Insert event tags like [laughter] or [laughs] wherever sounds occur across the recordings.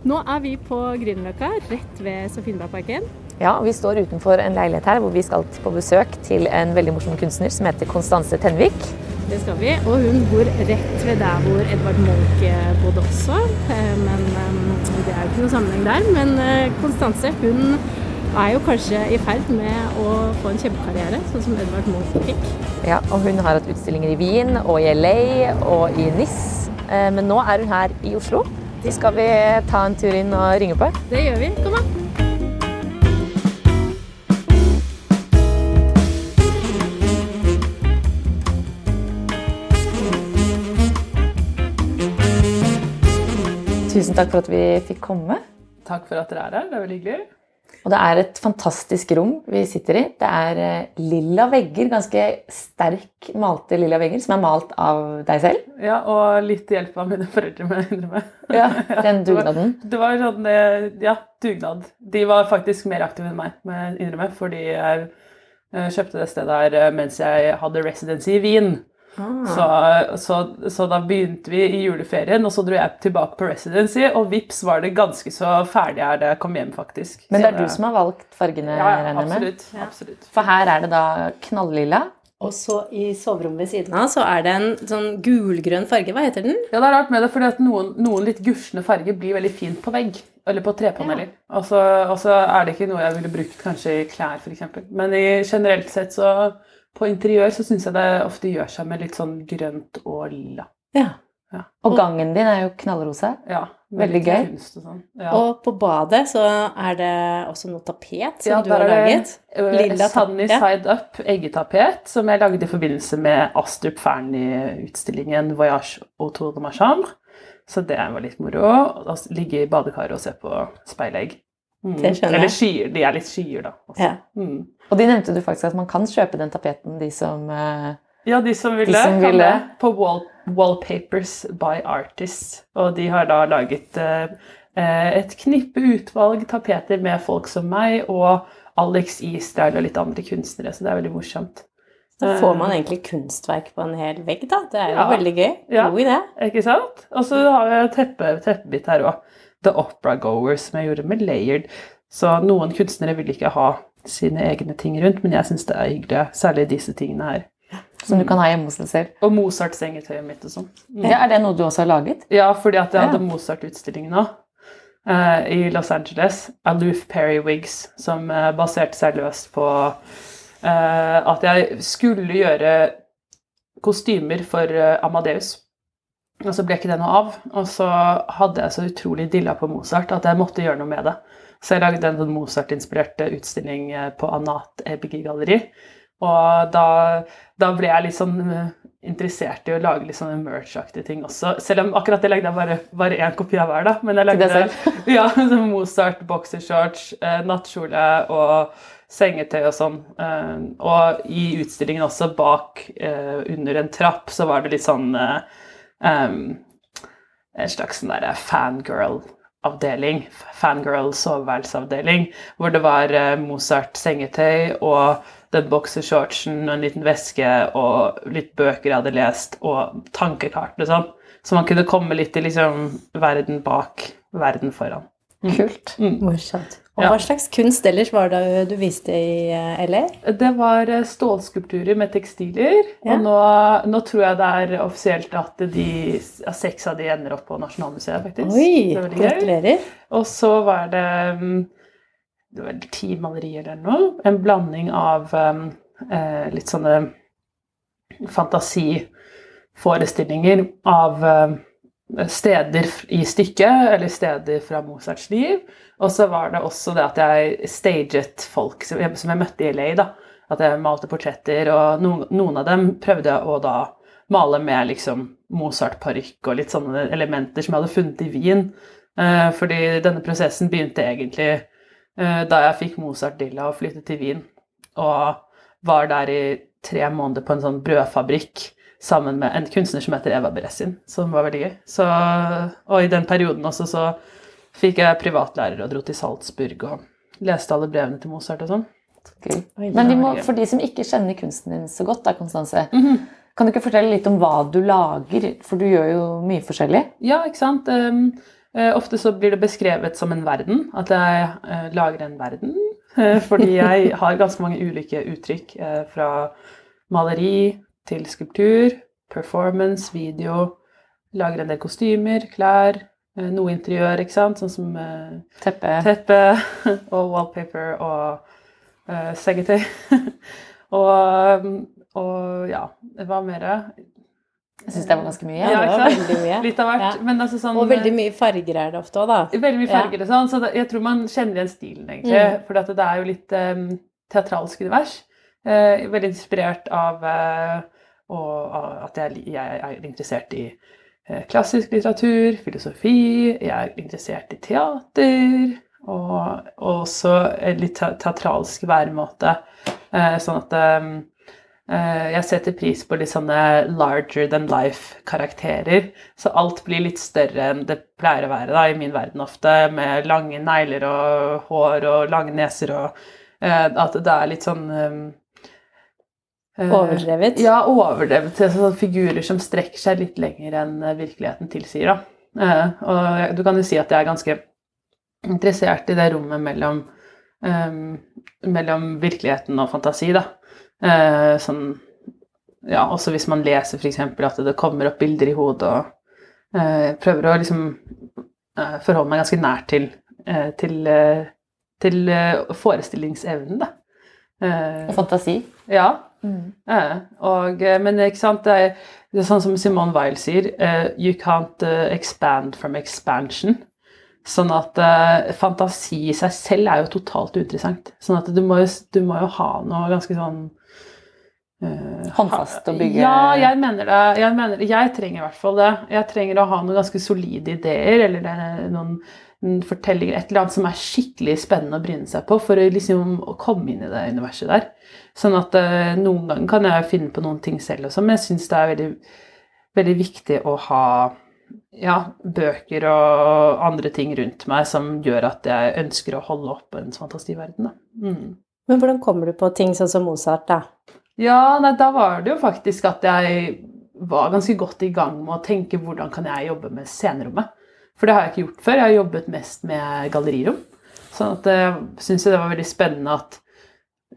Nå er vi på Grünerløkka, rett ved Sofienbergparken. Ja, vi står utenfor en leilighet her hvor vi skal på besøk til en veldig morsom kunstner som heter Konstanse Tenvik. Det skal vi. Og hun bor rett ved der hvor Edvard Munch eh, bodde også. Eh, Men eh, det er jo ikke noe sammenheng der. Men Konstanse hun er jo kanskje i ferd med å få en kjempekarriere, sånn som Edvard Munch fikk. Ja, og hun har hatt utstillinger i Wien og i LA og i NIS. Men nå er hun her i Oslo. Skal vi ta en tur inn og ringe på? Det gjør vi. Kom da. Tusen takk for at vi fikk komme. Takk for at dere er her. Det er veldig hyggelig. Og det er et fantastisk rom vi sitter i. Det er eh, lilla vegger, ganske sterk malte lilla vegger, som er malt av deg selv. Ja, og litt hjelp av mine foreldre, må jeg innrømme. Ja, [laughs] den dugnaden. Det var sånn, eh, ja, dugnad. De var faktisk mer aktive enn meg, må jeg innrømme, fordi jeg eh, kjøpte det stedet her eh, mens jeg hadde residency i Wien. Så, så, så da begynte vi i juleferien, og så dro jeg tilbake på residency, og vips var det ganske så ferdig her da jeg kom hjem, faktisk. Men det Så er du som har valgt fargene, Ja, ja, regner jeg med? absolutt. absolutt. For her er det da knalllilla. Og så i soverommet ved siden av så er det en sånn gulgrønn farge. Hva heter den? Ja, det er rart med det, fordi at noen, noen litt gusjende farger blir veldig fint på vegg. Eller på trepaneler. Og så og så er det ikke noe jeg ville brukt kanskje i klær, f.eks. Men i, generelt sett så på interiør så syns jeg det ofte gjør seg med litt sånn grønt og lilla. Ja. Ja. Og gangen din er jo knallrosa. Ja, Veldig gøy. Og sånn. Ja. Og på badet så er det også noe tapet som Ja, du har laget. eh, Lilla Sunny. Side Up eggetapet, som jeg lagde i forbindelse med Astrup Fearnley-utstillingen Voyage autour de ma chambre. Så det var litt moro. Å ligge i badekaret og se på speilegg. Mm. Det skjønner jeg. Eller skyer. De er litt skyer, da. Ja. Mm. Og de nevnte du faktisk at man kan kjøpe den tapeten, de som uh, Ja, de som ville, som ville. det. På wall, Wallpapers by Artists. Og de har da laget eh, et knippe utvalg tapeter med folk som meg og Alex Israel og litt andre kunstnere, så det er veldig morsomt. Da får man egentlig kunstverk på en hel vegg, da. Det er jo Ja. veldig gøy. Ja. Idé. Ikke sant? Og så har jeg teppe, teppebit her òg. The Opera Goers, som jeg gjorde med Layered. Så noen kunstnere vil ikke ha sine egne ting rundt, men jeg syns det er hyggelig. Særlig disse tingene her. som du kan ha hjemme hos deg selv. Og Mozart-sengetøyet mitt og sånn. Mm. Ja, er det noe du også har laget? Ja, fordi at jeg Ja. hadde Mozart-utstillingen nå Uh, i Los Angeles. Aloof Perry Wigs, som uh, baserte seg løst på uh, at jeg skulle gjøre kostymer for Amadeus. Og så ble ikke det noe av. Og så hadde jeg så utrolig dilla på Mozart at jeg måtte gjøre noe med det. Så jeg lagde en sånn Mozart-inspirert utstilling eh, på Anat Ebigi galleri. Og da, da ble jeg litt sånn eh, interessert i å lage litt sånne merch-aktige ting også. Selv om akkurat det lagde jeg bare, bare én kopi av hver, da. Men jeg lagde [laughs] ja, sånn Mozart, boxershorts, eh, nattkjole og sengetøy og sånn. Eh, og i utstillingen også, bak eh, under en trapp, så var det litt sånn em, En slags sånn derre. Fangirl soveværelsesavdeling. Hvor det var eh, Mozart sengetøy og den boksershortsen og en liten veske og litt bøker jeg hadde lest, og tankekart, og sånn. Så man kunne komme litt i liksom verden bak, verden foran. Kult. Morsomt. Og Ja. hva slags kunst ellers var det du viste i eh, LA? Det var eh, stålskulpturer med tekstiler, Ja. og nå, nå tror jeg det er offisielt at de, ja, seks av de ender opp på Nasjonalmuseet, faktisk. Oi, er gratulerer. Og så var det mm, det var ti malerier eller noe. En blanding av um, eh, litt sånne fantasiforestillinger av um, steder i stykket, eller steder fra Mozarts liv. Og så var det også det at jeg staget folk som jeg, som jeg møtte i LA. da, At jeg malte portretter, og noen, noen av dem prøvde jeg å da male med liksom Mozart-parykk og litt sånne elementer som jeg hadde funnet i Wien. Eh, fordi denne prosessen begynte egentlig eh, da jeg fikk Mozart-dilla og flyttet til Wien. Og var der i tre måneder på en sånn brødfabrikk sammen med en kunstner som heter Eva Beressin, som var veldig gøy. Så, og i den perioden også så fikk jeg privatlærer og dro til Salzburg og leste alle brevene til Mozart og sånn. Okay. Men må, for de som ikke kjenner kunsten din så godt, da, Konstanse, Mhm. kan du ikke fortelle litt om hva du lager? For du gjør jo mye forskjellig. Ja, ikke sant. Um, ofte så blir det beskrevet som en verden, at jeg uh, lager en verden. eh, fordi jeg [laughs] har ganske mange ulike uttrykk, uh, fra maleri til skulptur, performance, video. Lager en del kostymer, klær, eh, noe interiør, ikke sant. Sånn som eh, Teppe. teppe [laughs] og wallpaper og uh, seggetøy. [laughs] og, og ja, hva mer? Jeg syns det var ganske mye. Ja, ikke var sant? veldig mye. Litt av hvert. Ja. Men altså sånn Og veldig mye farger er det ofte òg, da. Veldig mye Ja. farger og sånn, så jeg tror man kjenner igjen stilen, egentlig. Mm. For det er jo litt um, teatralsk univers. Eh, veldig inspirert av eh, at jeg, jeg er interessert i eh, klassisk litteratur, filosofi, jeg er interessert i teater, og, og også en litt teatralsk væremåte. Sånn at jeg setter pris på litt sånne larger than life-karakterer. Så alt blir litt større enn det pleier å være da, i min verden ofte, med lange negler og hår og lange neser og At det er litt sånn Overdrevet. Ja, overdrevet Altså, figurer som strekker seg litt lenger enn eh, virkeligheten tilsier. Da. Eh, og du kan jo si at jeg er ganske interessert i det rommet mellom, um, mellom virkeligheten og fantasi. Da. Uh, sånn, ja, også hvis man leser f.eks. at det kommer opp bilder i hodet, og uh, prøver å liksom uh, forholde meg ganske nært til, eh, til, eh, til eh, forestillingsevnen, da. Eh, Og fantasi. ja. Eh, og, eh, men ikke sant, det er, det er sånn som Simone Weil sier, uh, you can't expand from expansion. Sånn at uh, fantasi i seg selv er jo totalt uinteressant. Sånn at du må jo, du må jo ha noe ganske sånn Uh, Håndfast å bygge Ja, jeg mener det. Jeg, mener, jeg trenger i hvert fall det. Jeg trenger å ha noen ganske solide ideer, eller er noen fortellinger, et eller annet som er skikkelig spennende å bryne seg på, for å liksom å komme inn i det universet der. Sånn at uh, noen ganger kan jeg finne på noen ting selv også, men jeg syns det er veldig, veldig viktig å ha ja, bøker og andre ting rundt meg som gjør at jeg ønsker å holde opp en fantasiverden. Mm. Men hvordan kommer du på ting sånn som Mozart, da? Ja, nei, da var det jo faktisk at jeg var ganske godt i gang med å tenke hvordan kan jeg jobbe med scenerommet. For det har jeg ikke gjort før. Jeg har jobbet mest med gallerirom. Sånn at jeg syns det var veldig spennende at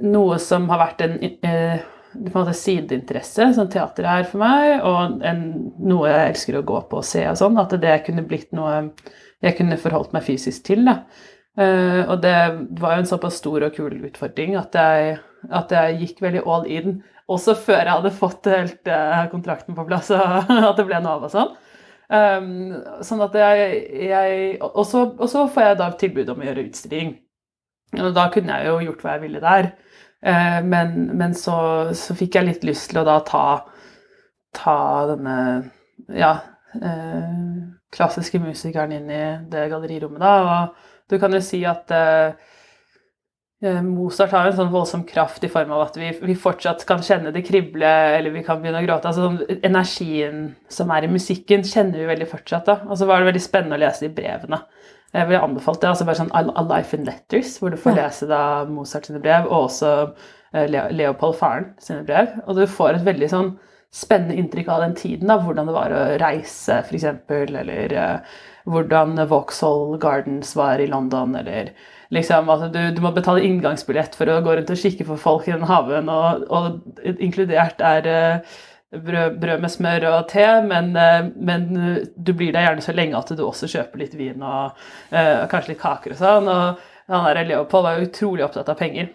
noe som har vært en, eh, en sideinteresse, som teater er for meg, og en, noe jeg elsker å gå på og se og sånn, at det kunne blitt noe jeg kunne forholdt meg fysisk til. Da. Eh, og det var jo en såpass stor og kul utfordring at jeg, at jeg gikk veldig all in, også før jeg hadde fått helt eh, kontrakten på plass, og [laughs] at det ble noe av og sånn. Um, sånn at jeg, jeg og, så, og så får jeg da tilbud om å gjøre utstilling. Og da kunne jeg jo gjort hva jeg ville der. Uh, men, men så, så fikk jeg litt lyst til å da ta, ta denne ja, uh, klassiske musikeren inn i det gallerirommet, da. Og du kan jo si at eh, Mozart har en sånn voldsom kraft i form av at vi, vi, fortsatt kan kjenne det krible, eller vi kan begynne å gråte. Altså, sånn, energien som er i musikken, kjenner vi veldig fortsatt. da. Og så var det veldig spennende å lese de brevene. Jeg ville anbefalt det. altså bare sånn A Life in Letters, hvor du får lese da Mozart sine brev, og også Leo, Leopold Faren sine brev. Og du får et veldig sånn spennende inntrykk av den tiden, da, hvordan det var å reise, f.eks., eller uh, hvordan Vauxhall Gardens var i London, eller liksom at du, du, må betale inngangsbillett for å gå rundt og kikke på folk i den haven, og, og inkludert er uh, brød, brød, med smør og te, men, uh, men, du blir der gjerne så lenge at du også kjøper litt vin og uh, kanskje litt kaker og sånn. Og han der Leopold var utrolig opptatt av penger.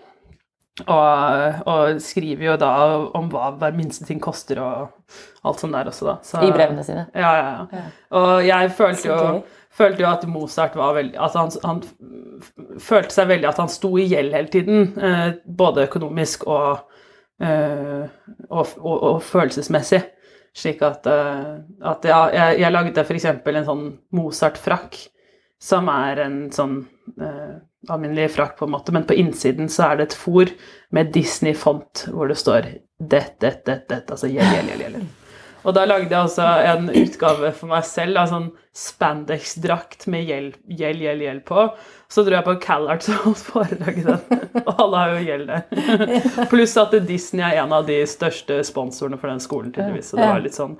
Og, og, skriver jo da om hva hver minste ting koster og alt sånt der også, da. Så, I brevene sine. Ja, ja, ja. Og jeg følte jo, følte jo at Mozart var veldig Altså han, han følte seg veldig at han sto i gjeld hele tiden, eh, både økonomisk og, eh, og, og, og følelsesmessig. Slik at, eh, at jeg, jeg lagde f.eks. en sånn Mozart-frakk, som er en sånn eh, alminnelig frakk, på en måte, men på innsiden så er det et fòr med Disney-font hvor det står det, det, det, det, altså gjeld, gjeld, gjeld. Og da lagde jeg altså en utgave for meg selv av sånn spandex-drakt med gjeld, gjeld, gjeld, gjeld på. Så dro jeg på CalArts og holdt foredrag i den. [laughs] Og alle har jo gjeld der. Pluss at Disney er en av de største sponsorene for den skolen, tydeligvis. Så det var litt sånn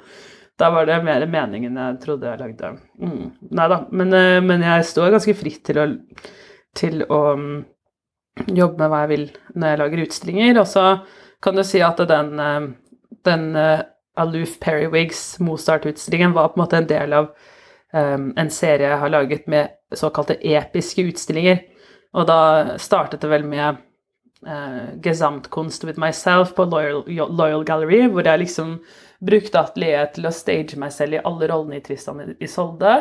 Da var det mer meningen jeg trodde jeg lagde. Mm. Nei da. Men, eh, men, jeg står ganske fritt til å, til å mm, jobbe med hva jeg vil når jeg lager utstillinger. Og så kan du si at den, eh, den eh, Aloof Periwigs Mozart-utstillingen var på en måte en del av um, en serie jeg har laget med såkalte episke utstillinger. Og da startet det vel med uh, Gesamtkunst with myself på Loyal, Loyal, Gallery, hvor jeg liksom brukte atelieret til å stage meg selv i alle rollene i Tristan Isolde.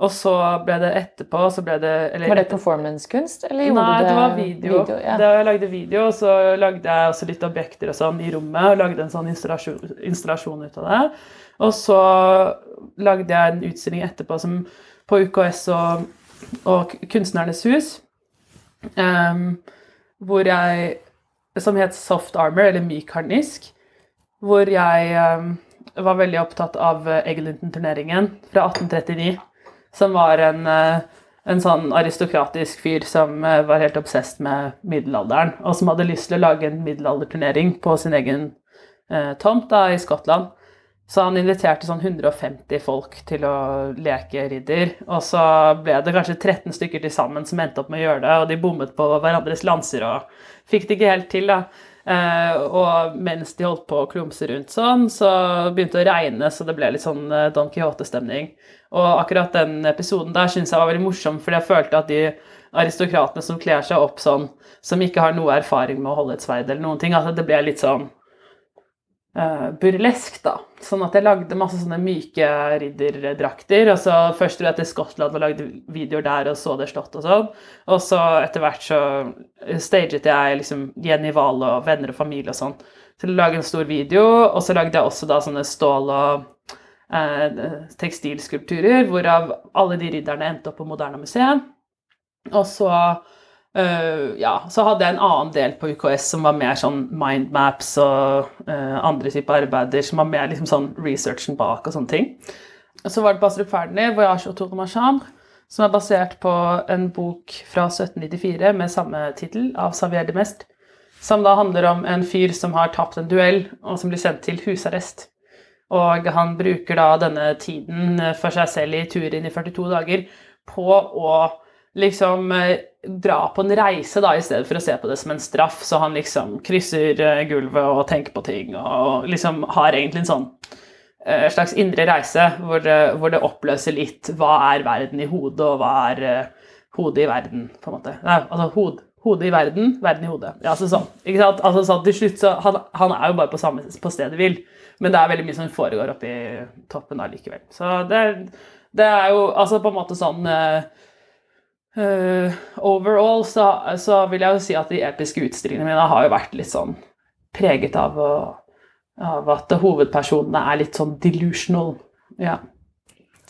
Og så ble det etterpå så ble det eller, Var det performancekunst? Nei, det, det var video. video ja. det, jeg lagde video, og så lagde jeg også litt objekter og sånn i rommet. Og lagde en sånn installasjon, installasjon, ut av det. Og så lagde jeg en utstilling etterpå som, på UKS og, og Kunstnernes hus. Um, hvor jeg Som het Soft Armor, eller myk harnisk. Hvor jeg um, var veldig opptatt av Eglinton-turneringen fra 1839 som var en, eh, en sånn aristokratisk fyr som eh, var helt obsesst med middelalderen, og som hadde lyst til å lage en middelalderturnering på sin egen eh, tomt da, i Skottland. Så han inviterte sånn 150 folk til å leke ridder. Og så ble det kanskje 13 stykker til sammen som endte opp med å gjøre det, og de bommet på hverandres lanser og fikk det ikke helt til, da. Eh, og mens de holdt på å klumse rundt sånn, så begynte det å regne, så det ble litt sånn eh, Don Quijote-stemning. Og akkurat den episoden der syns jeg var veldig morsom, fordi jeg følte at de aristokratene som kler seg opp sånn, som ikke har noe erfaring med å holde et sverd eller noen ting, at det ble litt sånn uh, burlesk, da. Sånn at jeg lagde masse sånne myke ridderdrakter. Og så først dro jeg til Skottland og lagde videoer der og så det slått og sånn. Og så etter hvert så staget jeg liksom Jenny Wahl og venner og familie og sånn til å lage en stor video. Og så lagde jeg også da sånne stål og eh, tekstilskulpturer, hvorav alle de ridderne endte opp på Moderna museet. Og så Uh, ja, så hadde jeg en annen del på UKS som var mer sånn mindmaps og uh, andre typer arbeider som var mer liksom sånn researchen bak og sånne ting. Og så var det på Astrup Fearnley, 'Voyage autour de ma som er basert på en bok fra 1794 med samme tittel, av Xavier de Mest, som da handler om en fyr som har tapt en duell, og som blir sendt til husarrest. Og han bruker da denne tiden for seg selv i turen i 42 dager på å liksom eh, dra på en reise da, i stedet for å se på det som en straff. Så han liksom krysser eh, gulvet og tenker på ting og liksom har egentlig en sånn uh, slags indre reise hvor det, hvor det, oppløser litt hva er verden i hodet, og hva er uh, hodet i verden, på en måte. Nei, altså hod, hodet i verden, verden i hodet. Ja, altså sånn. Ikke sant? Altså sånn, til slutt så han, han er jo bare på, samme, på stedet vil. Men det er veldig mye som foregår oppi toppen allikevel. Så det, det, er jo altså på en måte sånn uh, uh, Overall så, så, vil jeg jo si at de episke utstillingene mine har jo vært litt sånn preget av, av at hovedpersonene er litt sånn delusional. Ja.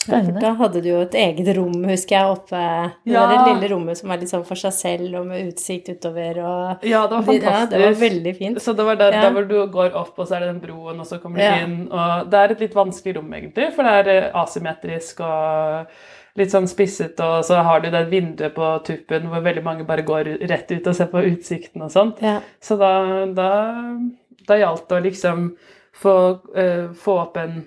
Spennende. Da hadde du jo et eget rom, husker jeg, oppe Det ja. det lille rommet som var litt sånn for seg selv, og med utsikt utover og Ja, det var fantastisk. Ja, det var veldig fint. Så det var der, ja. der, hvor du går opp, og så er det den broen, og så kommer du ja. inn, og Det er et litt vanskelig rom, egentlig, for det er eh, asymmetrisk og litt sånn spisset, og så har du det vinduet på tuppen hvor veldig mange bare går rett ut og ser på utsikten og sånt. Så da, da, da gjaldt det å liksom få, uh, få opp en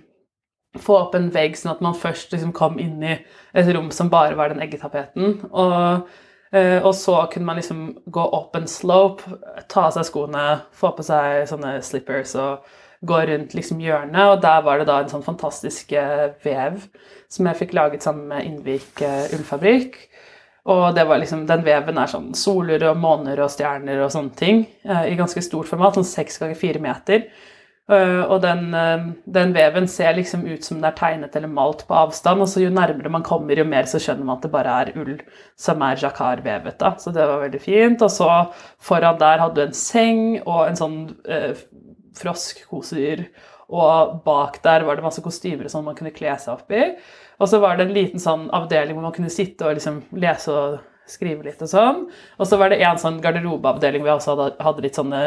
få opp en vegg, sånn at man først liksom kom inn i et rom som bare var den eggetapeten. Og, eh, og, så kunne man liksom gå opp en slope, ta av seg skoene, få på seg sånne slippers og gå rundt liksom hjørnet. Og der var det da en sånn fantastisk eh, vev som jeg fikk laget sammen med Innvik eh, ullfabrikk. Og det var liksom, den veven er sånn soler og måner og stjerner og sånne ting i ganske stort format, sånn seks ganger fire meter. Eh, og den, eh, den, veven ser liksom ut som den er tegnet eller malt på avstand. Og så jo nærmere man kommer, jo mer så skjønner man at det bare er ull som er jacquard-vevet. da, Så det var veldig fint. Og så foran der hadde du en seng og en sånn eh, froskkosedyr og bak der var det masse kostymer og sånn man kunne kle seg opp i. Og så var det en liten sånn avdeling hvor man kunne sitte og liksom lese og skrive litt og sånn. Og så var det en sånn garderobeavdeling hvor jeg også hadde, hadde litt sånne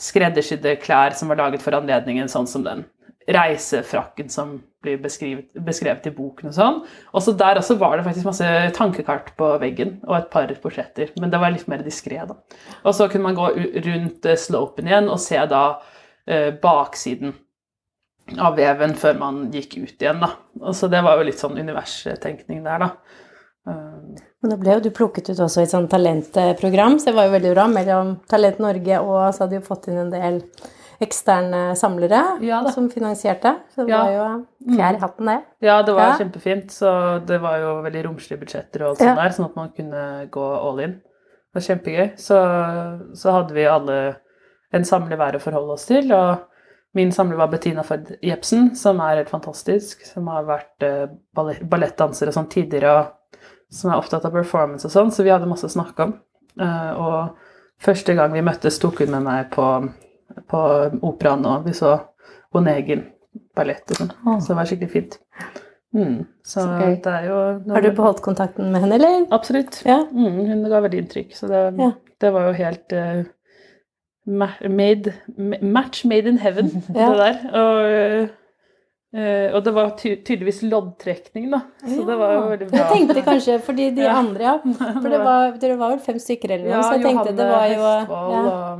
skreddersydde klær som var laget for anledningen, sånn som den reisefrakken som blir beskrevet, i boken og sånn. Og så der også var det faktisk masse tankekart på veggen og et par portretter. Men det var litt mer diskré, da. Og så kunne man gå rundt eh, slopen igjen og se da baksiden av veven før man gikk ut igjen, da. Så det var jo litt sånn universtenkning der, da. Eh, Men da ble jo du plukket ut også i et sånt talentprogram, så det var jo veldig bra. Mellom Talent Norge og så hadde du fått inn en del eksterne samlere Ja som finansierte. Så det Ja. var jo fjær i hatten, det. Ja, det var Ja. kjempefint. Så det var jo veldig romslige budsjetter og alt sånt Ja. der, sånn at man kunne gå all in. Det var kjempegøy. Så, så hadde vi alle en samler hver å forholde oss til. Og min samler var Bettina Ford Jepsen, som er helt fantastisk. Som har vært eh, ballettdanser og sånn tidligere, og som er opptatt av performance og sånn. Så vi hadde masse å snakke om. Eh, og første gang vi møttes, tok hun med meg på, på operaen, og vi så Onegin ballett og sånn. Så det var skikkelig fint. Mm. Så, Så det er jo Har du beholdt kontakten med henne, eller? Absolutt. Ja. Mm, hun ga veldig inntrykk. Så det, Ja. det var jo helt ma- made, Match made in heaven, [laughs] Ja. det der. Og, eh, og det var tydeligvis loddtrekning, da. Så det var jo veldig bra. Jeg tenkte kanskje, fordi de [laughs] Ja. andre, ja. [laughs] For det var, dere var vel fem stykker eller noe, ja, så jeg tenkte det var jo Hestvold ja,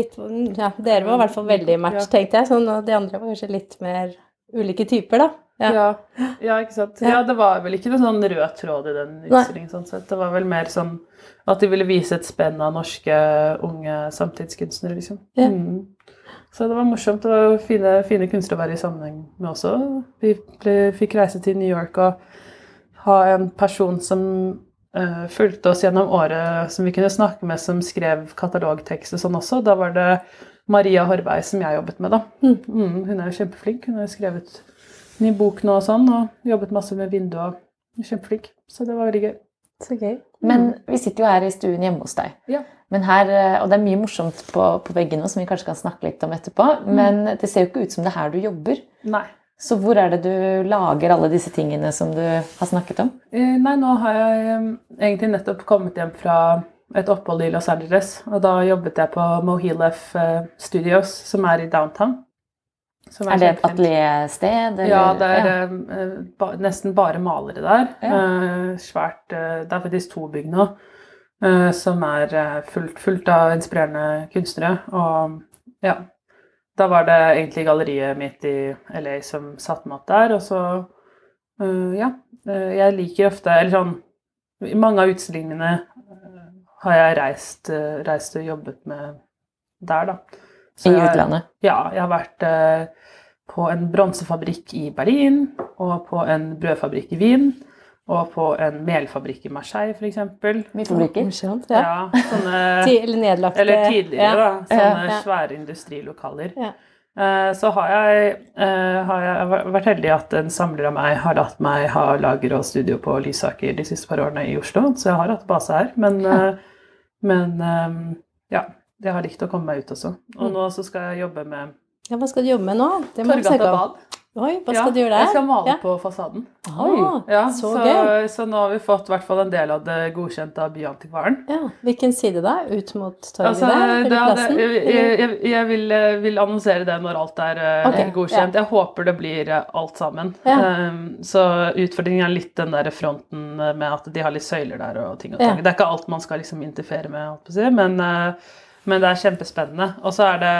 litt Ja, dere var i hvert fall veldig match, tenkte jeg. Sånn, og de andre var kanskje litt mer ulike typer, da. Ja. ja. ikke sant. Ja. Det var vel ikke noen sånn rød tråd i den utstillingen. sånn sett. Det var vel mer sånn at de ville vise et spenn av norske unge samtidskunstnere, liksom. Ja. Mm. Så det var morsomt. Det var fine, fine kunstnere å være i sammenheng med også. Vi ble, fikk reise til New York og ha en person som uh, fulgte oss gjennom året, som vi kunne snakke med, som skrev katalogtekst og sånn også. Da var det Maria Horvei som jeg jobbet med, da. Mm. Mm, hun er jo kjempeflink. Hun har skrevet ny bok nå og sånn, og jobbet masse med vinduet. og Kjempeflink. Så det var veldig gøy. Så gøy. Men vi sitter jo her i stuen hjemme hos deg. Ja. Men her, eh, Og det er mye morsomt på, på veggene som vi kanskje kan snakke litt om etterpå. Men det ser jo ikke ut som det er her du jobber. Nei. Så hvor er det du lager alle disse tingene som du har snakket om? Eh, Nei, nå har jeg eh, egentlig nettopp kommet hjem fra et opphold i Los Angeles. Og da jobbet jeg på Mohilef Studios, som er i downtown. Er det et ateliersted? Ja, det er Ja. eh, ba, nesten bare malere der. Ja. Eh, svært eh, Det er faktisk to bygg nå som er fullt, fullt av inspirerende kunstnere. Og ja. Da var det egentlig galleriet mitt i LA som satte meg opp der, og så Ja. jeg liker ofte Eller sånn I mange av utstillingene har jeg reist, reist og jobbet med der, da. Så I jeg- ja, jeg har vært eh, på en bronsefabrikk i Berlin, og på en brødfabrikk i Wien, og på en melfabrikk i Marseille, f.eks. Mye fabrikker? Ja. Ja, sånne [laughs] Ti- Eller nedlagte Eller tidligere, ja. da. Sånne Ja. svære industrilokaler. Ja. Eh, Så har jeg, eh, har jeg vært heldig at en samler av meg har latt meg ha lager og studio på Lysaker de siste par årene i Oslo, så jeg har hatt base her. Men, eh, men ja, jeg har likt å komme meg ut også. Mm. Og nå så skal jeg jobbe med ja, hva skal du jobbe med nå? Det må Torgata bad. Oi, hva Ja, du gjøre der? Jeg skal male Ja. på fasaden. Oi, Ja, så, så, gøy. så nå har vi fått i hvert fall en del av det godkjente av Byantikvaren. Ja. Hvilken side da? Ut mot torget Altså, der? Eller det, det, jeg, jeg, jeg vil, eh, vil annonsere det når alt er okay, Ok, godkjent. Jeg håper det blir eh, alt sammen. Um, så utfordringen er litt den der fronten eh, med at de har litt søyler der og ting og Ja. Det er ikke alt man skal liksom interfere med, men, eh, men det er kjempespennende. Og så er det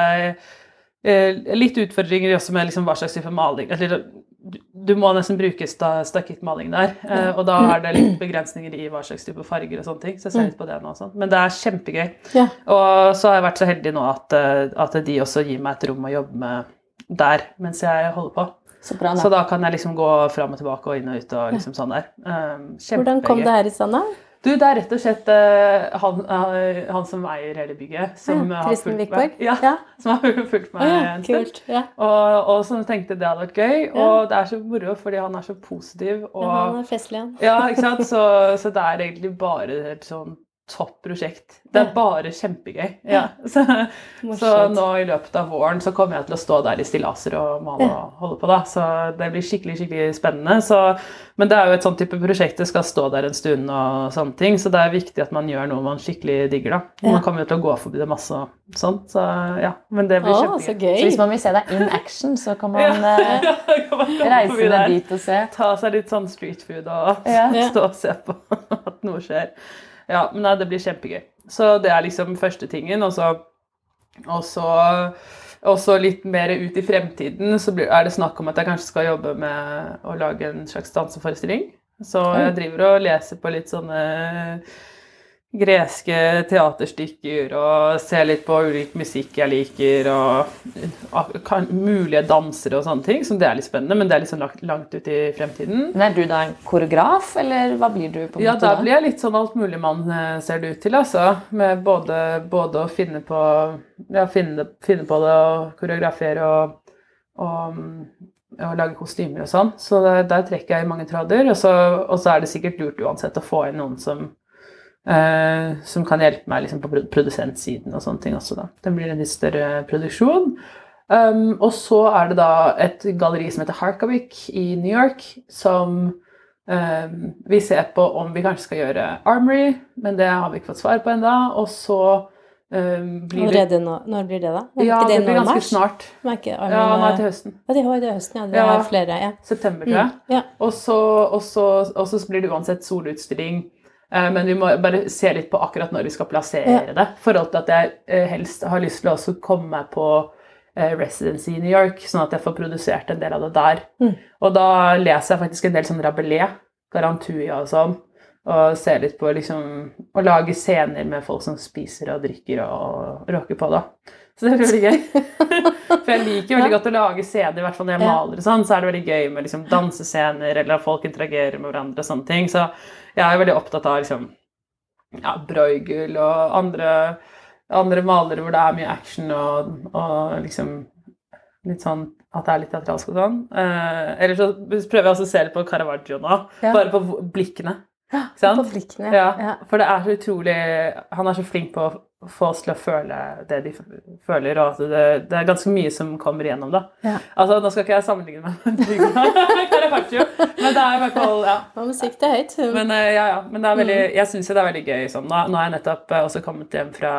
eh, litt utfordringer også med liksom hva slags type maling. Eller, du, må nesten bruke sta, stakittmaling der, eh, og da er det litt begrensninger i hva slags type farger og sånne ting. Så jeg ser litt på det nå også. Men det er kjempegøy. Ja. Og så har jeg vært så heldig nå at, eh, at de også gir meg et rom å jobbe med der mens jeg holder på. Så bra, Så da. da kan jeg liksom gå fram og tilbake og inn og ut og liksom sånn der. Um, Hvordan kom det her i stand, da? Du, det er rett og slett uh, han, uh, han som eier hele bygget, som Ja, har Kristen fulgt meg. Ja, Ja. [laughs] som har fulgt meg ja, en stund. Og, og som tenkte det hadde vært gøy. Og det er så moro fordi han er så positiv. Og, han er festlig, han. ja, ikke sant? Så, så det er egentlig bare helt sånn topp prosjekt. Det er bare kjempegøy. Ja. [laughs] Så, så nå i løpet av våren så kommer jeg til å stå der i stillaser og male og holde på, da. Så det blir skikkelig, skikkelig spennende. Så, men det er jo et sånn type prosjekt det skal stå der en stund og sånne ting, så det er viktig at man gjør noe man skikkelig digger, da. Ja. Man kommer jo til å gå forbi det masse og sånn, så ja. Men det blir Å, kjempegøy. så gøy. Så hvis man vil se deg in action, så kan man [laughs] ja. [laughs] Kan man reise ned dit og se. Ta seg litt sånn street food og Ja. stå og se på at noe skjer. Ja, men nei, det blir kjempegøy. Så det er liksom første tingen, og så og så, og så litt mer ut i fremtiden så blir, er det snakk om at jeg kanskje skal jobbe med å lage en slags danseforestilling. Så jeg driver og leser på litt sånne greske teaterstykker og ser litt på ulik musikk jeg liker, og kan, mulige dansere og sånne ting. Som det er litt spennende, men det er litt sånn langt, langt ut i fremtiden. Men er du da en koreograf, eller hva blir du? på en Ja, måte da da? blir jeg litt sånn altmuligmann, man ser det ut til, altså. Med både, både å finne på, ja, finne, finne på det og koreografere og, og, mm, og lage kostymer og sånn. Så der, der trekker jeg i mange tråder. Og så, og så er det sikkert lurt uansett å få inn noen som eh, som kan hjelpe meg liksom, på produsentsiden og sånne ting også. Da. Det blir en litt større produksjon. Um, og så er det da et galleri som heter Harkavik i New York, som um, vi ser på om vi kanskje skal gjøre Armory, men det har vi ikke fått svar på ennå. Og så um, blir det nå. Når blir det, da? Er Ja, det, det blir ganske mars? snart. Er Ja, nå er det til høsten. Ja, det er høsten, ja. Det Ja. er flere, ja. September, tror jeg. Mm, ja. Og så, og, så, og så blir det uansett solutstilling. Eh, Men vi må bare se litt på akkurat når vi skal plassere Ja. det. I forhold til at jeg eh, helst har lyst til å komme meg på eh, residency i New York, sånn at jeg får produsert en del av det der. Mm. Og da leser jeg faktisk en del sånn Rabelais, Garantuia og sånn. Og ser litt på liksom Å lage scener med folk som spiser og drikker og rocker på, da. Så det er veldig gøy. [laughs] For jeg liker veldig godt å lage scener, i hvert fall når jeg maler og sånn, så er det veldig gøy med liksom dansescener, eller at folk interagerer med hverandre og sånne ting. Så jeg er veldig opptatt av liksom ja, Bruegel og andre, andre malere hvor det er mye action og, og liksom litt sånn at det er litt teatralsk og sånn. Eh, eller så prøver jeg også å se litt på Caravaggio nå, Ja. bare på blikkene. Ja, På blikkene. Ja, Ja. for det er så utrolig Han er så flink på få oss til å føle det de føler, og at det, det er ganske mye som kommer igjennom, da. Ja. Altså, Nå skal ikke jeg sammenligne meg med Caravaggio, [laughs] men det er i hvert fall ja. Og musikk, det er høyt. Men eh, ja, ja. Men det er veldig, Mm. jeg syns jo det er veldig gøy sånn. Nå, nå har jeg nettopp eh, også kommet hjem fra,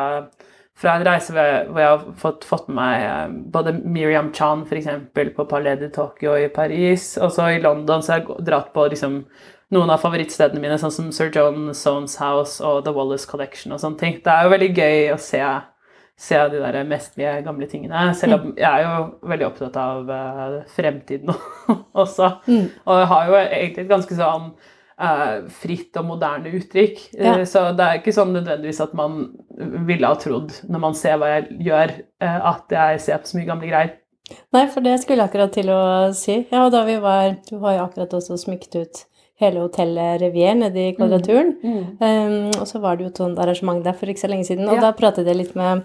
fra en reise hvor jeg har fått, fått med meg eh, både Miriam Chan eksempel, på Palais de Tokyo i Paris, og så i London så har jeg dratt på liksom, noen av favorittstedene mine, sånn som Sir John Soanes House og The Wallace Collection og sånne ting. Det er jo veldig gøy å se, se de der mestlige gamle tingene, selv om jeg er jo veldig opptatt av uh, fremtiden [laughs] også. Og jeg har jo egentlig et ganske sånn uh, fritt og moderne uttrykk. Eh, Ja. Så det er ikke sånn nødvendigvis at man ville ha trodd, når man ser hva jeg gjør, at jeg ser på så mye gamle greier. Nei, for det skulle jeg akkurat til å si. Ja, og da vi var Du har jo akkurat også smykket ut hele hotellet Revier nede i Kvadraturen. Um, og så var det jo et sånt arrangement der for ikke så lenge siden, og Ja. da pratet jeg litt med,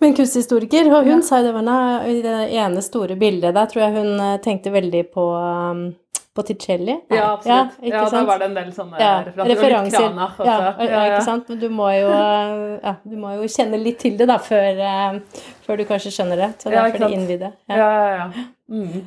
med en kunsthistoriker, og hun sa jo det var i det ene store bildet der tror jeg hun eh, tenkte veldig på um, på Ticelli. Nei, Ja, absolutt. ikke Ja, da var det en del sånne ja, referanser. Og litt. Også. Ja, ja, ikke sant? Men du må, jo, eh, ja, du må jo kjenne litt til det da, før, eh, før du kanskje skjønner det. Så Ja, derfor sant. innvidde. Ja, ja, ja. Mm.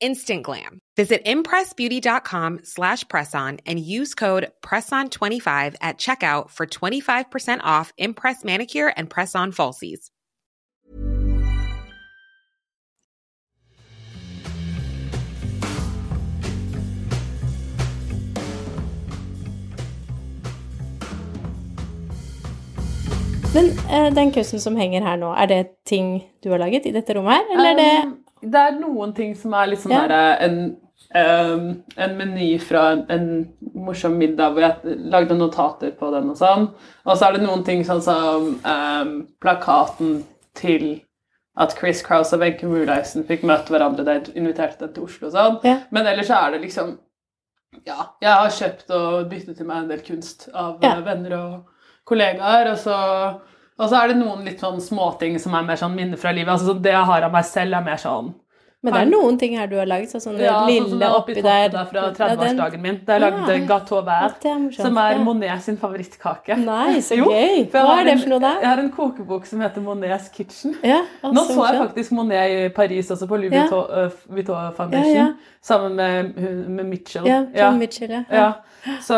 instant glam. Visit impressbeauty.com slash presson and use code PRESSON25 at checkout for 25% off Impress Manicure and Press-On Falsies. Men eh, den kausen som hänger här nu är er det ting du har laget i dette rommet her, eller um, er det um, det er noen ting som er litt sånn Ja. derre en, um, en meny fra en, en morsom middag hvor jeg lagde notater på den og sånn. Og så er det noen ting sånn som um, plakaten til at Chris Crouse og Wenche Moorleisen fikk møte hverandre da jeg inviterte dem til Oslo og sånn. Ja. Men ellers er det liksom Ja, jeg har kjøpt og byttet til meg en del kunst av Ja. eh, venner og kollegaer, og så og så er det noen litt sånn småting som er mer sånn minner fra livet. Altså Det jeg har av meg selv, er mer sånn Men det er noen ting her du har laget, sånn det ja, sånn lille er oppi oppi der. der fra 30-årsdagen min. Da jeg lagde Ja. gâteau Vert, er som er. Monet sin favorittkake. Nei, så gøy. Hva er det for noe da? Jeg har en kokebok som heter Monets Kitchen. Ja, Nå så jeg faktisk Monet i Paris også, på Louis Ja. Vuitton, øh, Foundation, sammen med, med Mitchell. Ja, Mitchell, ja. Ja, så,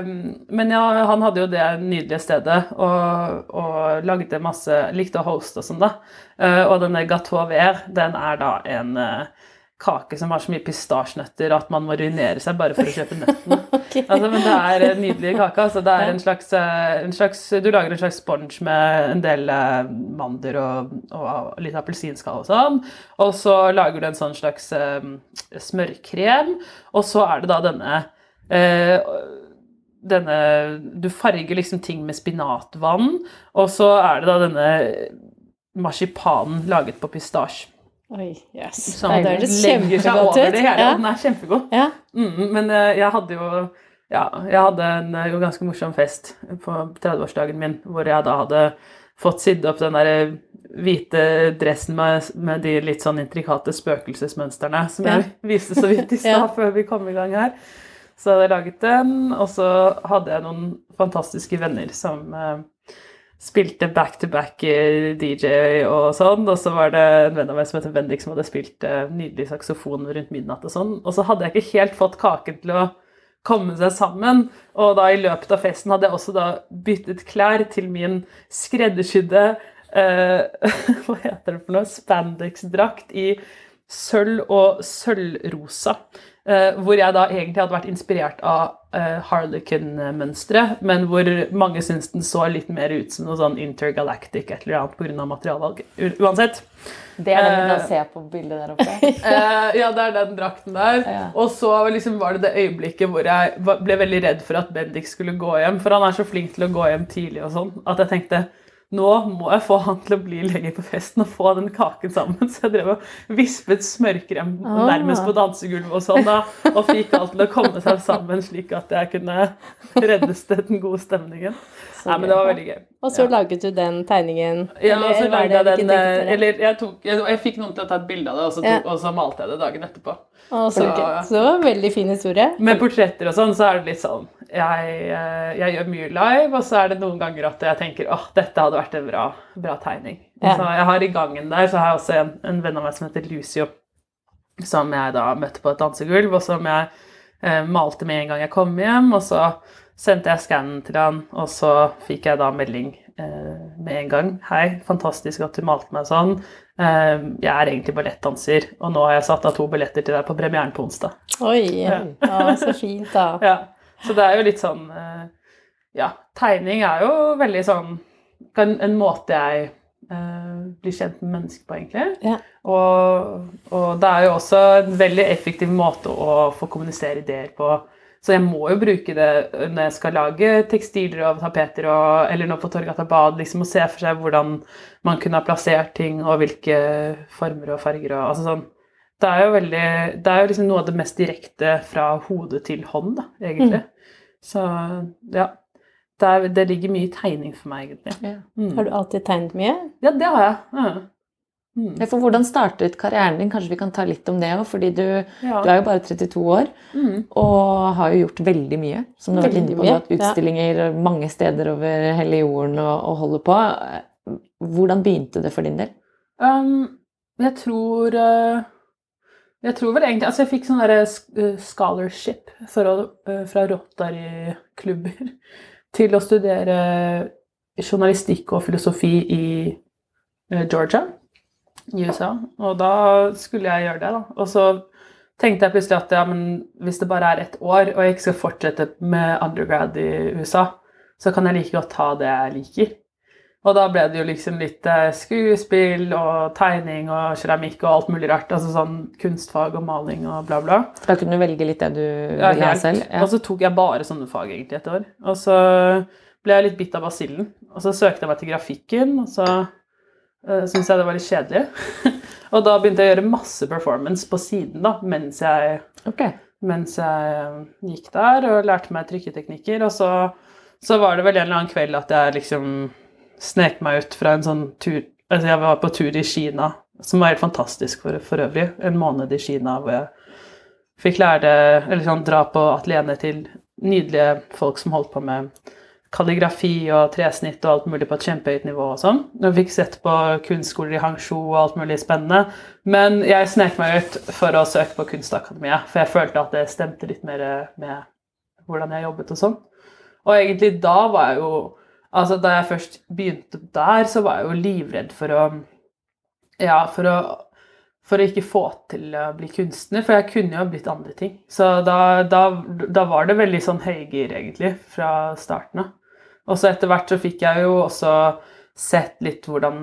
um, men ja, han hadde jo det nydelige stedet og, og lagde masse Likte å hoste og sånn, da. Uh, og denne gâteau Vert, den er da en eh, kake som har så mye pistasjenøtter at man må ruinere seg bare for å kjøpe nøttene. [laughs] altså, men det er en nydelig kake. Altså, det er en slags, eh, en slags Du lager en slags sponge med en del eh, mandler og, og litt appelsinskall og sånn. Og så lager du en sånn slags eh, smørkrem, og så er det da denne uh, denne Du farger liksom ting med spinatvann, og så er det da denne marsipanen laget på pistasje. Oi, yes. Sånn det det høres kjempegodt ut. det hele, Ja. den er kjempegod. Ja. Mm, men eh, jeg hadde jo ja, jeg hadde en eh, ganske morsom fest på 30-årsdagen min, hvor jeg da hadde fått sydd opp den der eh, hvite dressen med, med de litt sånn intrikate spøkelsesmønstrene som jeg viste så vidt i [laughs] stad før vi kom i gang her. Så hadde jeg laget den, og så hadde jeg noen fantastiske venner som spilte back-to-back eh, DJ og sånn, og så var det en venn av meg som heter Bendik som hadde spilt eh, nydelig saksofon rundt midnatt og sånn, og så hadde jeg ikke helt fått kaken til å komme seg sammen, og da i løpet av festen hadde jeg også da byttet klær til min skreddersydde eh, [laughs] hva heter det for noe, spandex-drakt i sølv og sølvrosa. eh, hvor jeg da egentlig hadde vært inspirert av uh, Harlequin-mønsteret, men hvor mange syns den så litt mer ut som noe sånn intergalactic et eller annet pga. materialvalg. Uansett. Det er den vi Eh, kan se på bildet der oppe. [laughs] Eh, ja, det er den drakten der. Ja. Og så liksom var det det øyeblikket hvor jeg ble veldig redd for at Bendik skulle gå hjem. For han er så flink til å gå hjem tidlig og sånn, at jeg tenkte nå må jeg få han til å bli lenger på festen og få den kaken sammen. [laughs] Så jeg drev og vispet smørkrem Ah. nærmest på dansegulvet og sånn da, og fikk alt til å komme seg sammen slik at jeg kunne reddes til den gode stemningen. Nei, men det var veldig gøy. Og så Ja. laget du den tegningen? Ja, og så eller lagde jeg den eh? Eller jeg, tok, jeg, jeg fikk noen til å ta et bilde av det, og så, tok, Ja. og så malte jeg det dagen etterpå. Å, så, Så- gøy. så det var en veldig fin historie. Med portretter og sånn, så er det litt sånn jeg, eh, jeg gjør mye live, og så er det noen ganger at jeg tenker åh, dette hadde vært en bra, bra tegning. Ja. Så jeg har i gangen der, så har jeg også en, en venn av meg som heter Lucio, som jeg da møtte på et dansegulv, og som jeg eh, malte med en gang jeg kom hjem, og så sendte jeg skannen til han, og så fikk jeg da melding eh, med en gang. Hei, fantastisk at du malte meg sånn. Eh, jeg er egentlig ballettdanser, og nå har jeg satt av to billetter til deg på premieren på onsdag. Oi, ja. så fint da. [laughs] Ja, så det er jo litt sånn eh, Ja, tegning er jo veldig sånn en, en måte jeg eh, blir kjent med mennesker på, egentlig. Ja. Og, og det er jo også en veldig effektiv måte å få kommunisere ideer på. Så jeg må jo bruke det når jeg skal lage tekstiler og tapeter, og, eller nå på Torgata Bad, liksom, og se for seg hvordan man kunne ha plassert ting, og hvilke former og farger og altså sånn. Det er jo veldig Det er jo liksom noe av det mest direkte fra hode til hånd, da, egentlig. Så ja. Det, er, det ligger mye i tegning for meg, egentlig. Ja. Mm. Har du alltid tegnet mye? Ja, det har jeg. Ja. Mm. For hvordan startet karrieren din? Kanskje vi kan ta litt om det òg? Fordi du, Ja. du er jo bare 32 år Mm. og har jo gjort veldig mye. Som du har vært inne på. Du har hatt utstillinger ja. mange steder over hele jorden og, og holder på. Hvordan begynte det for din del? Um, jeg tror eh, Jeg tror vel egentlig Altså, jeg fikk sånn derre eh, scholarship å, eh, fra Rotary-klubber [laughs] til å studere journalistikk og filosofi i Georgia i USA. Og da skulle jeg gjøre det, da. Og så tenkte jeg plutselig at ja, men hvis det bare er ett år, og jeg ikke skal fortsette med undergrad i USA, så kan jeg like godt ta det jeg liker. Og da ble det jo liksom litt eh, skuespill og tegning og keramikk og alt mulig rart. Altså sånn kunstfag og maling og bla, bla. Da kunne du velge litt det du Ja, ville ha selv? Ja. Og så tok jeg bare sånne fag egentlig et år. Og så ble jeg litt bitt av basillen. Og så søkte jeg meg til grafikken, og så uh, syntes jeg det var litt kjedelig. [laughs] og da begynte jeg å gjøre masse performance på siden da, mens jeg, okay. mens jeg eh, gikk der og lærte meg trykketeknikker. Og så, så var det vel en eller annen kveld at jeg liksom snek meg ut fra en sånn tur Altså jeg var på tur i Kina, som var helt fantastisk for, for øvrig. En måned i Kina hvor jeg fikk lære det Eller sånn dra på atelieret til nydelige folk som holdt på med kalligrafi og tresnitt og alt mulig på et kjempehøyt nivå og sånn. Og fikk sett på kunstskoler i Hangzhou og alt mulig spennende. Men jeg snek meg ut for å søke på Kunstakademiet, for jeg følte at det stemte litt mer med hvordan jeg jobbet og sånn. Og egentlig da var jeg jo Altså da jeg først begynte der, så var jeg jo livredd for å Ja, for å for å ikke få til å bli kunstner, for jeg kunne jo blitt andre ting. Så da, da, da var det veldig sånn høygir, egentlig, fra starten av. Og så etter hvert så fikk jeg jo også sett litt hvordan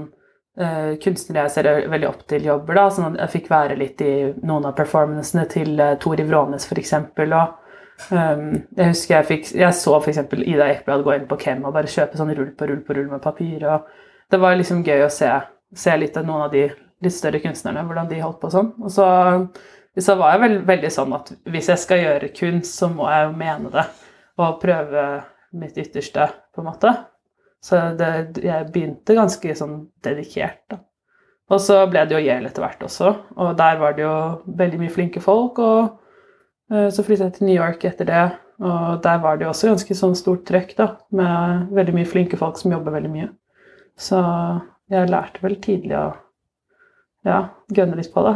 uh, kunstnere jeg ser veldig opp til, jobber. da, sånn Jeg fikk være litt i noen av performancene til uh, Tor Ivrånes, f.eks. Og um, jeg husker jeg fikk Jeg så f.eks. Ida Ekblad gå inn på Kem og bare kjøpe sånn rull på rull på rull med papir. og Det var liksom gøy å se, se litt av noen av de litt større kunstnerne, hvordan de holdt på sånn. Og så, så var jeg vel, veldig sånn at hvis jeg skal gjøre kunst, så må jeg jo mene det. Og prøve mitt ytterste, på en måte. Så det, jeg begynte ganske sånn dedikert, da. Og så ble det jo Yale etter hvert også, og der var det jo veldig mye flinke folk. Og eh, så flyttet jeg til New York etter det, og der var det jo også ganske sånn stort trøkk, da. Med veldig mye flinke folk som jobber veldig mye. Så jeg lærte vel tidlig å ja, gønne litt på det.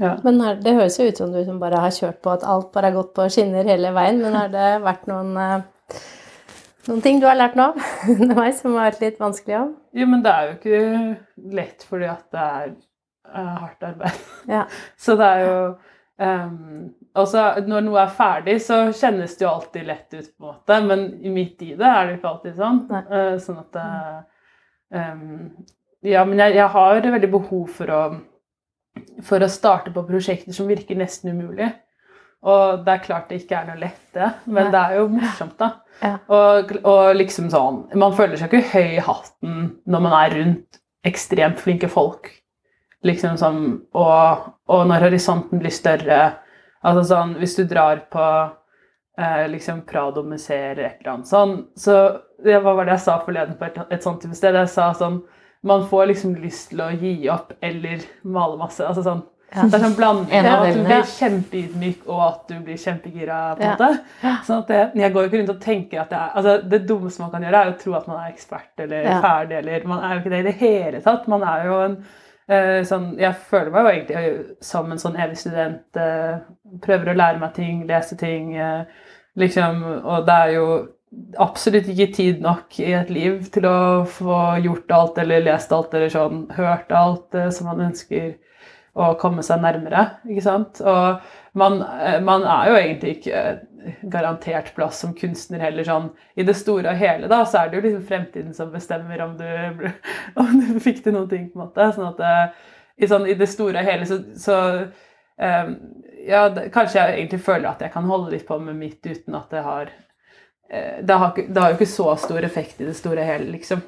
Ja. Men her, det høres jo ut som du som bare har kjørt på at alt bare har gått på skinner hele veien, men har det vært noen, eh, noen ting du har lært nå [laughs] underveis som har vært litt vanskelig òg? Jo, men det er jo ikke lett fordi at det er uh, hardt arbeid. Ja. [laughs] Så det er jo um, også, Når noe er ferdig, så kjennes det jo alltid lett ut, på en måte, men midt i det er det jo ikke alltid sånn. Eh, sånn at det, um, Ja, men jeg, jeg har veldig behov for å, for å starte på prosjekter som virker nesten umulig. Og det er klart det ikke er noe lett, det, men Nei. det er jo morsomt, da. Ja. Og, og liksom sånn Man føler seg ikke høy i hatten når man er rundt ekstremt flinke folk. Liksom sånn Og, og når horisonten blir større Altså sånn Hvis du drar på eh, liksom Prado-museet eller et eller annet sånn, så det, Hva var det jeg sa forleden på et, et sånt type sted? Jeg sa sånn Man får liksom lyst til å gi opp eller male masse. Altså sånn Ja. Det er sånn blanding av at du blir kjempeydmyk og at du blir kjempegira. på en måte. Sånn at det, jeg går jo ikke rundt og tenker at det er altså Det dummeste man kan gjøre, er å tro at man er ekspert eller ferdig, eller Man er jo ikke det i det hele tatt. Man er jo en eh, sånn Jeg føler meg jo egentlig som en sånn evig student. eh, prøver å lære meg ting, lese ting. eh, liksom Og det er jo absolutt ikke tid nok i et liv til å få gjort alt eller lest alt eller sånn hørt alt eh, som man ønsker å komme seg nærmere. ikke sant? Og man, eh, man er jo egentlig ikke garantert plass som kunstner heller. sånn, I det store og hele da, så er det jo liksom fremtiden som bestemmer om du, [laughs] om du fikk til noen ting. på en måte, sånn at eh, i, sånn, I det store og hele så, så um, ja, det, Kanskje jeg egentlig føler at jeg kan holde litt på med mitt uten at det har eh, det har, det har jo ikke så stor effekt i det store og hele, liksom.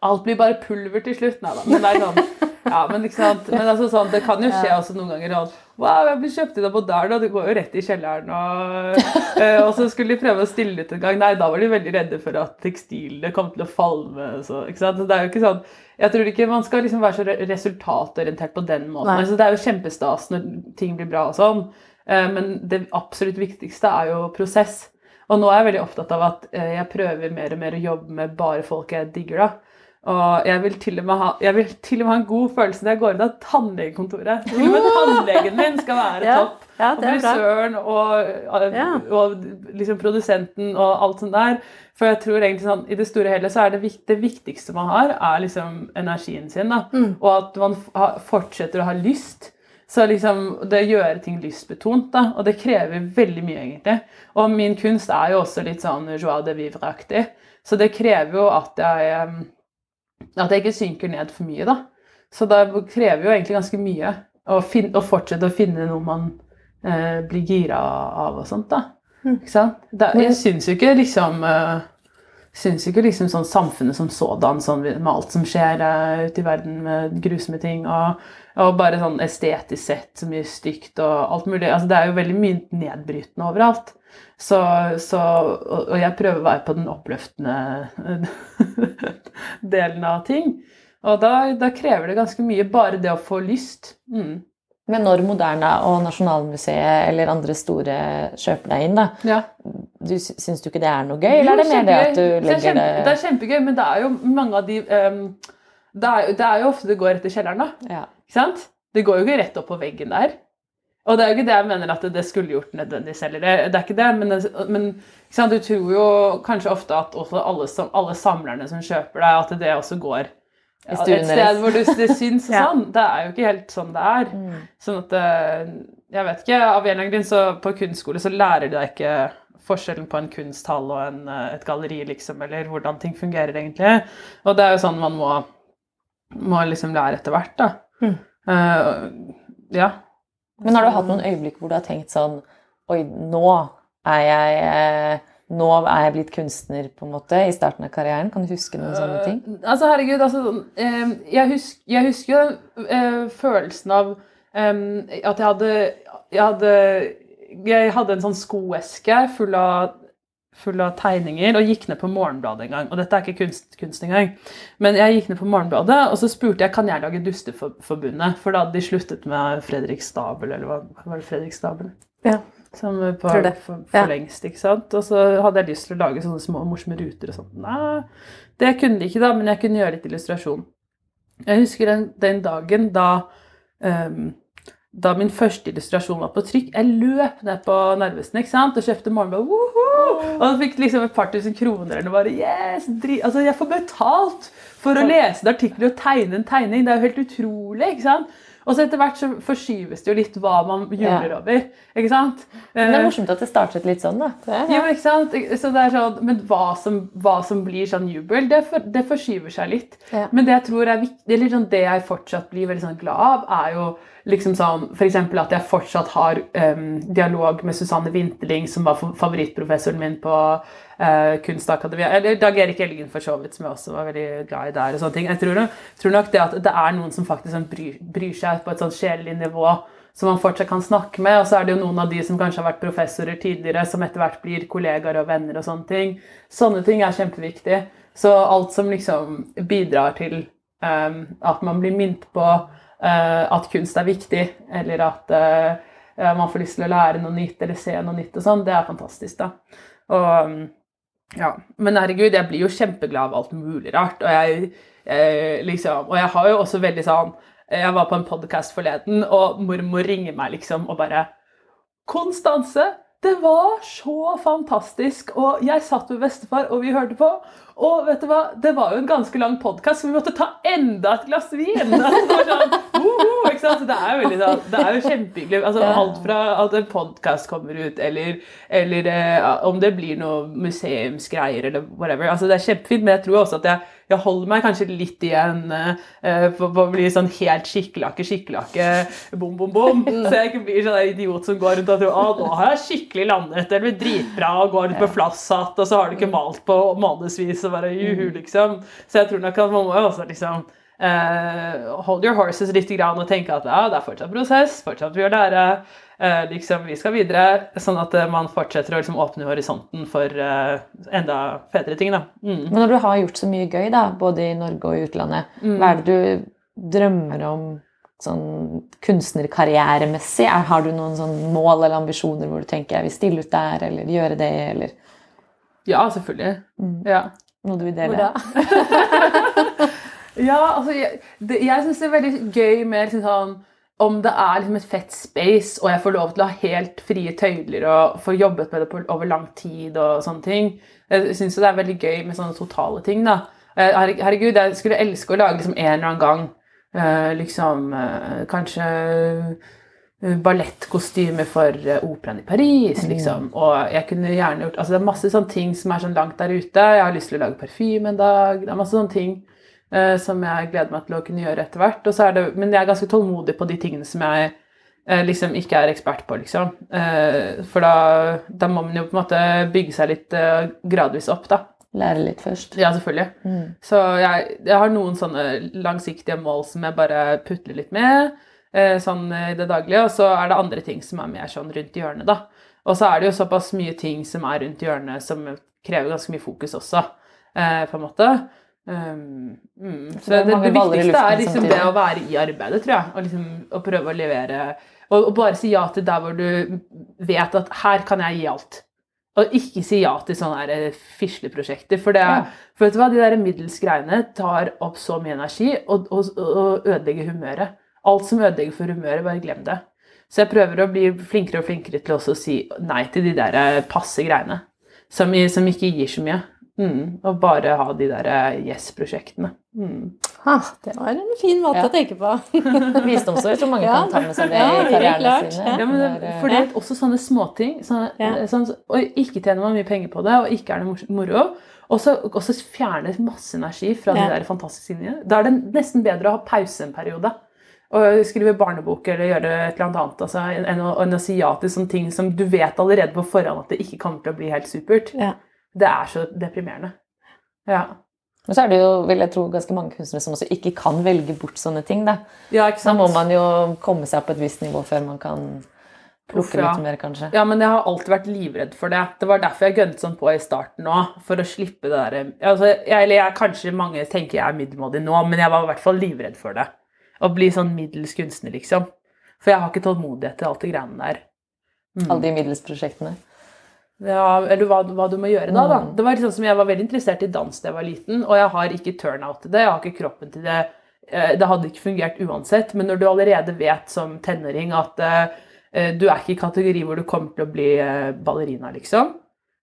Alt blir bare pulver til slutt. Nei da. Men det er sånn ja, men, men altså, sånn, det kan jo skje også noen ganger sånn Wow, jeg ble kjøpt inn av moderne, og det går jo rett i kjelleren. Og, eh, og så skulle de prøve å stille ut en gang. Nei, da var de veldig redde for at tekstilene kom til å falme. Så? Så det er jo ikke sånn Jeg tror ikke man skal liksom være så resultatorientert på den måten. Altså, det er jo kjempestas når ting blir bra og sånn, eh, men det absolutt viktigste er jo prosess. Og nå er jeg veldig opptatt av at eh, jeg prøver mer og mer å jobbe med bare folk jeg digger. da. Og jeg vil, til og med ha, jeg vil til og med ha en god følelse når jeg går inn av tannlegekontoret. Til og med tannlegen min skal være [laughs] Ja, topp. ja, og frisøren og, Ja. og liksom produsenten og alt sånt der. For jeg tror egentlig sånn, i det store og hele så er det, vikt, det viktigste man har, er liksom energien sin. da. Mm. Og at man fortsetter å ha lyst. Så liksom, det gjør ting lystbetont, da, og det krever veldig mye, egentlig. Og min kunst er jo også litt sånn joie de vivre-aktig, så det krever jo at jeg em, at jeg ikke synker ned for mye, da. Så det krever jo egentlig ganske mye å, finne, å fortsette å finne noe man eh, blir gira av og sånt, da. Ikke sant? Det, jeg syns jo ikke liksom eh, syns ikke liksom sånn samfunnet som sådan, sånn med alt som skjer uh, ute i verden med grusomme ting, og, og bare sånn estetisk sett så mye stygt og alt mulig. Altså, det er jo veldig mye nedbrytende overalt. Så, så og, og jeg prøver å være på den oppløftende [laughs] delen av ting. Og da, da krever det ganske mye, bare det å få lyst. Mm. Men når Moderna og Nasjonalmuseet eller andre store kjøper deg inn, da, Ja. du, syns du ikke det er noe gøy, eller er det mer det at du legger det er, det er kjempegøy, men det er jo mange av de um, det, er, det er jo ofte det går etter kjelleren, da. ja. Ikke sant? Det går jo ikke rett opp på veggen der. Og det er jo ikke det jeg mener at det skulle gjort nødvendigvis heller. Det, det er ikke det, men, men ikke du tror jo kanskje ofte at alle, alle samlerne som kjøper deg, at det også går I ja, et sted hvor du, det syns [laughs] og sånn. Det er jo ikke helt sånn det er. Mm. Sånn at eh, Jeg vet ikke, av en eller annen grunn så på kunstskole så lærer de deg ikke forskjellen på en kunsthall og en, eh, et galleri, liksom, eller hvordan ting fungerer egentlig. Og det er jo sånn man må, må liksom lære etter hvert, da. Mm. Uh, ja. Men har du hatt noen øyeblikk hvor du har tenkt sånn Oi, nå er jeg eh, Nå er jeg blitt kunstner, på en måte, i starten av karrieren? Kan du huske noen sånne ting? Uh, altså, herregud, altså eh, jeg, husker, jeg husker jo eh, følelsen av um, at jeg hadde Jeg hadde jeg hadde en sånn skoeske full av, full av tegninger og gikk ned på Morgenbladet en gang. Og dette er ikke kunst, kunst engang. Men jeg gikk ned på Morgenbladet, og så spurte jeg kan jeg lage Dusteforbundet. For da hadde de sluttet med Fredrik Stabel, eller hva var det Fredrik Stabel? Ja. Som var for, for Ja. lengst, ikke sant? Og så hadde jeg lyst til å lage sånne små morsomme ruter og sånt. Nei, det kunne de ikke da, men jeg kunne gjøre litt illustrasjon. Jeg husker den, den dagen da um, da min første illustrasjon var på trykk. Jeg løp ned på Narvesen ikke sant? og kjøpte Morgenblad. Og jeg fikk liksom et par tusen kroner Og bare, yes, dri altså, Jeg får betalt for å lese en artikkel og tegne en tegning. Det er jo helt utrolig. ikke sant? Og så etter hvert så forskyves det jo litt hva man jubler Ja. over. ikke sant? Men det er Eh, morsomt at det startet litt sånn, da. Det, ja, ja, ikke sant? Så det er sånn, men hva som, hva som blir sånn jubel, det, for, det forskyver seg litt. Ja. Men det jeg tror er viktig, eller sånn det jeg fortsatt blir veldig sånn glad av, er jo liksom sånn f.eks. at jeg fortsatt har um, dialog med Susanne Winterling, som var favorittprofessoren min på uh, Kunstakademiet. Eller Dag Erik Elgen, for så vidt, som jeg også var veldig glad i der. og sånne ting. Jeg tror, tror nok det at det er noen som faktisk sånn bryr, bryr seg på et sånn sjelelig nivå som man fortsatt kan snakke med. Og så er det jo noen av de som kanskje har vært professorer tidligere, som etter hvert blir kollegaer og venner og sånne ting. Sånne ting er kjempeviktig. Så alt som liksom bidrar til um, at man blir minnet på at kunst er viktig, eller at uh, uh, man får lyst til å lære noe nytt eller se noe nytt og sånn, det er fantastisk, da. Og um, ja, Men herregud, jeg blir jo kjempeglad av alt mulig rart. Og jeg, eh, liksom, og jeg har jo også veldig sånn Jeg var på en podkast forleden, og mormor ringer meg liksom og bare Konstanse, det var så fantastisk! Og jeg satt med bestefar, og vi hørte på. Og vet du hva, det var jo en ganske lang podkast, så vi måtte ta enda et glass vin! [laughs] Det sånn, ikke sant? Det er veldig sånn, det er jo kjempehyggelig. Altså, alt fra at en podkast kommer ut, eller, eller eh, om det blir noe museumsgreier, eller whatever. Altså, det er kjempefint, men jeg tror også at jeg, jeg holder meg kanskje litt igjen for, for på å bli sånn helt skikkelakke, skikkelakke, bom, bom, bom. Så jeg ikke blir sånn idiot som går rundt og tror at nå har jeg skikkelig landet, det blir dritbra, og går rundt med flasshatt, og så har du ikke malt på månedsvis, og bare juhu, liksom. Så jeg tror nok at man må jo også liksom Uh, hold your horses litt og tenke at ja, det er fortsatt prosess, fortsatt vi gjør lære, eh, liksom, vi skal videre, sånn at eh, man fortsetter å liksom åpne horisonten for eh, enda fetere ting, da. Mm. Men når du har gjort så mye gøy, da, både i Norge og i utlandet, hva er det du drømmer om sånn kunstnerkarrieremessig? Er, har du noen sånn mål eller ambisjoner hvor du tenker jeg vil stille ut der, eller gjøre det, eller Ja, selvfølgelig. Ja. noe du vil Hvor dele? da? [laughs] Ja, altså, jeg, det, jeg syns det er veldig gøy med liksom sånn om det er liksom et fett space, og jeg får lov til å ha helt frie tøyler og få jobbet med det på, over lang tid og sånne ting. Jeg syns det er veldig gøy med sånne totale ting, da. Eh, Herregud, jeg skulle elske å lage liksom en eller annen gang eh, liksom eh, Kanskje ballettkostyme for operaen i Paris, liksom. Og jeg kunne gjerne gjort Altså, det er masse sånne ting som er sånn langt der ute. Jeg har lyst til å lage parfyme en dag. Det er masse sånne ting som jeg gleder meg til å kunne gjøre etter hvert. Og så er det, men jeg er ganske tålmodig på de tingene som jeg eh, liksom ikke er ekspert på, liksom. Eh, for da, da må man jo på en måte bygge seg litt eh, gradvis opp, da. Lære litt først. Ja, selvfølgelig. Mm. Så jeg, jeg har noen sånne langsiktige mål som jeg bare putler litt med eh, sånn i det daglige, og så er det andre ting som er mer sånn rundt hjørnet, da. Og så er det jo såpass mye ting som er rundt hjørnet som krever ganske mye fokus også, eh, på en måte. Um, mm. Så det det, viktigste er liksom det å være i arbeidet, tror jeg, og liksom og prøve å levere og, og bare si ja til der hvor du vet at her kan jeg gi alt. Og ikke si ja til sånne eh, fisleprosjekter. For, det, Ja. for vet du hva, de der middels greiene tar opp så mye energi og, og, og ødelegger humøret. Alt som ødelegger for humøret, bare glem det. Så jeg prøver å bli flinkere og flinkere til å si nei til de der eh, passe greiene. Som, som ikke gir så mye. Mm, og bare ha de der eh, yes-prosjektene. Mm. Ah, Det var en fin måte Ja. å tenke på. [laughs] Visdomsord. Tror mange Ja, kan ta med seg det ja, i karrieren sin. Ja, men det, for det er også sånne småting. Sånne, Ja. sånn, og ikke tjener man mye penger på det, og ikke er det moro. Og så fjerner masse energi fra de der fantastiske tingene. Da er det nesten bedre å ha pause en periode. Og skrive barnebok eller gjøre et eller annet altså, enn, å, en å si ja til sånne ting som du vet allerede på forhånd at det ikke kommer til å bli helt supert. Ja. Det er så deprimerende. Ja. Men så er det jo, vil jeg tro, ganske mange kunstnere som også ikke kan velge bort sånne ting. Da, ja, sant? må man jo komme seg på et visst nivå før man kan plukke Uff, ja. litt mer, kanskje. Ja, men jeg har alltid vært livredd for det. Det var derfor jeg gønnet sånn på i starten òg. For å slippe det derre altså, Eller jeg, kanskje mange tenker jeg er middelmådig nå, men jeg var i hvert fall livredd for det. Å bli sånn middels kunstner, liksom. For jeg har ikke tålmodighet til alt det greiene der. Mm. Alle de middelsprosjektene. Ja, eller hva, hva du må gjøre da, da. Mm. Det var sånn som Jeg var veldig interessert i dans da jeg var liten, og jeg har ikke turnout til det. Jeg har ikke kroppen til det. Eh, Det hadde ikke fungert uansett. Men når du allerede vet som tenåring at uh, du er ikke i kategori hvor du kommer til å bli ballerina, liksom.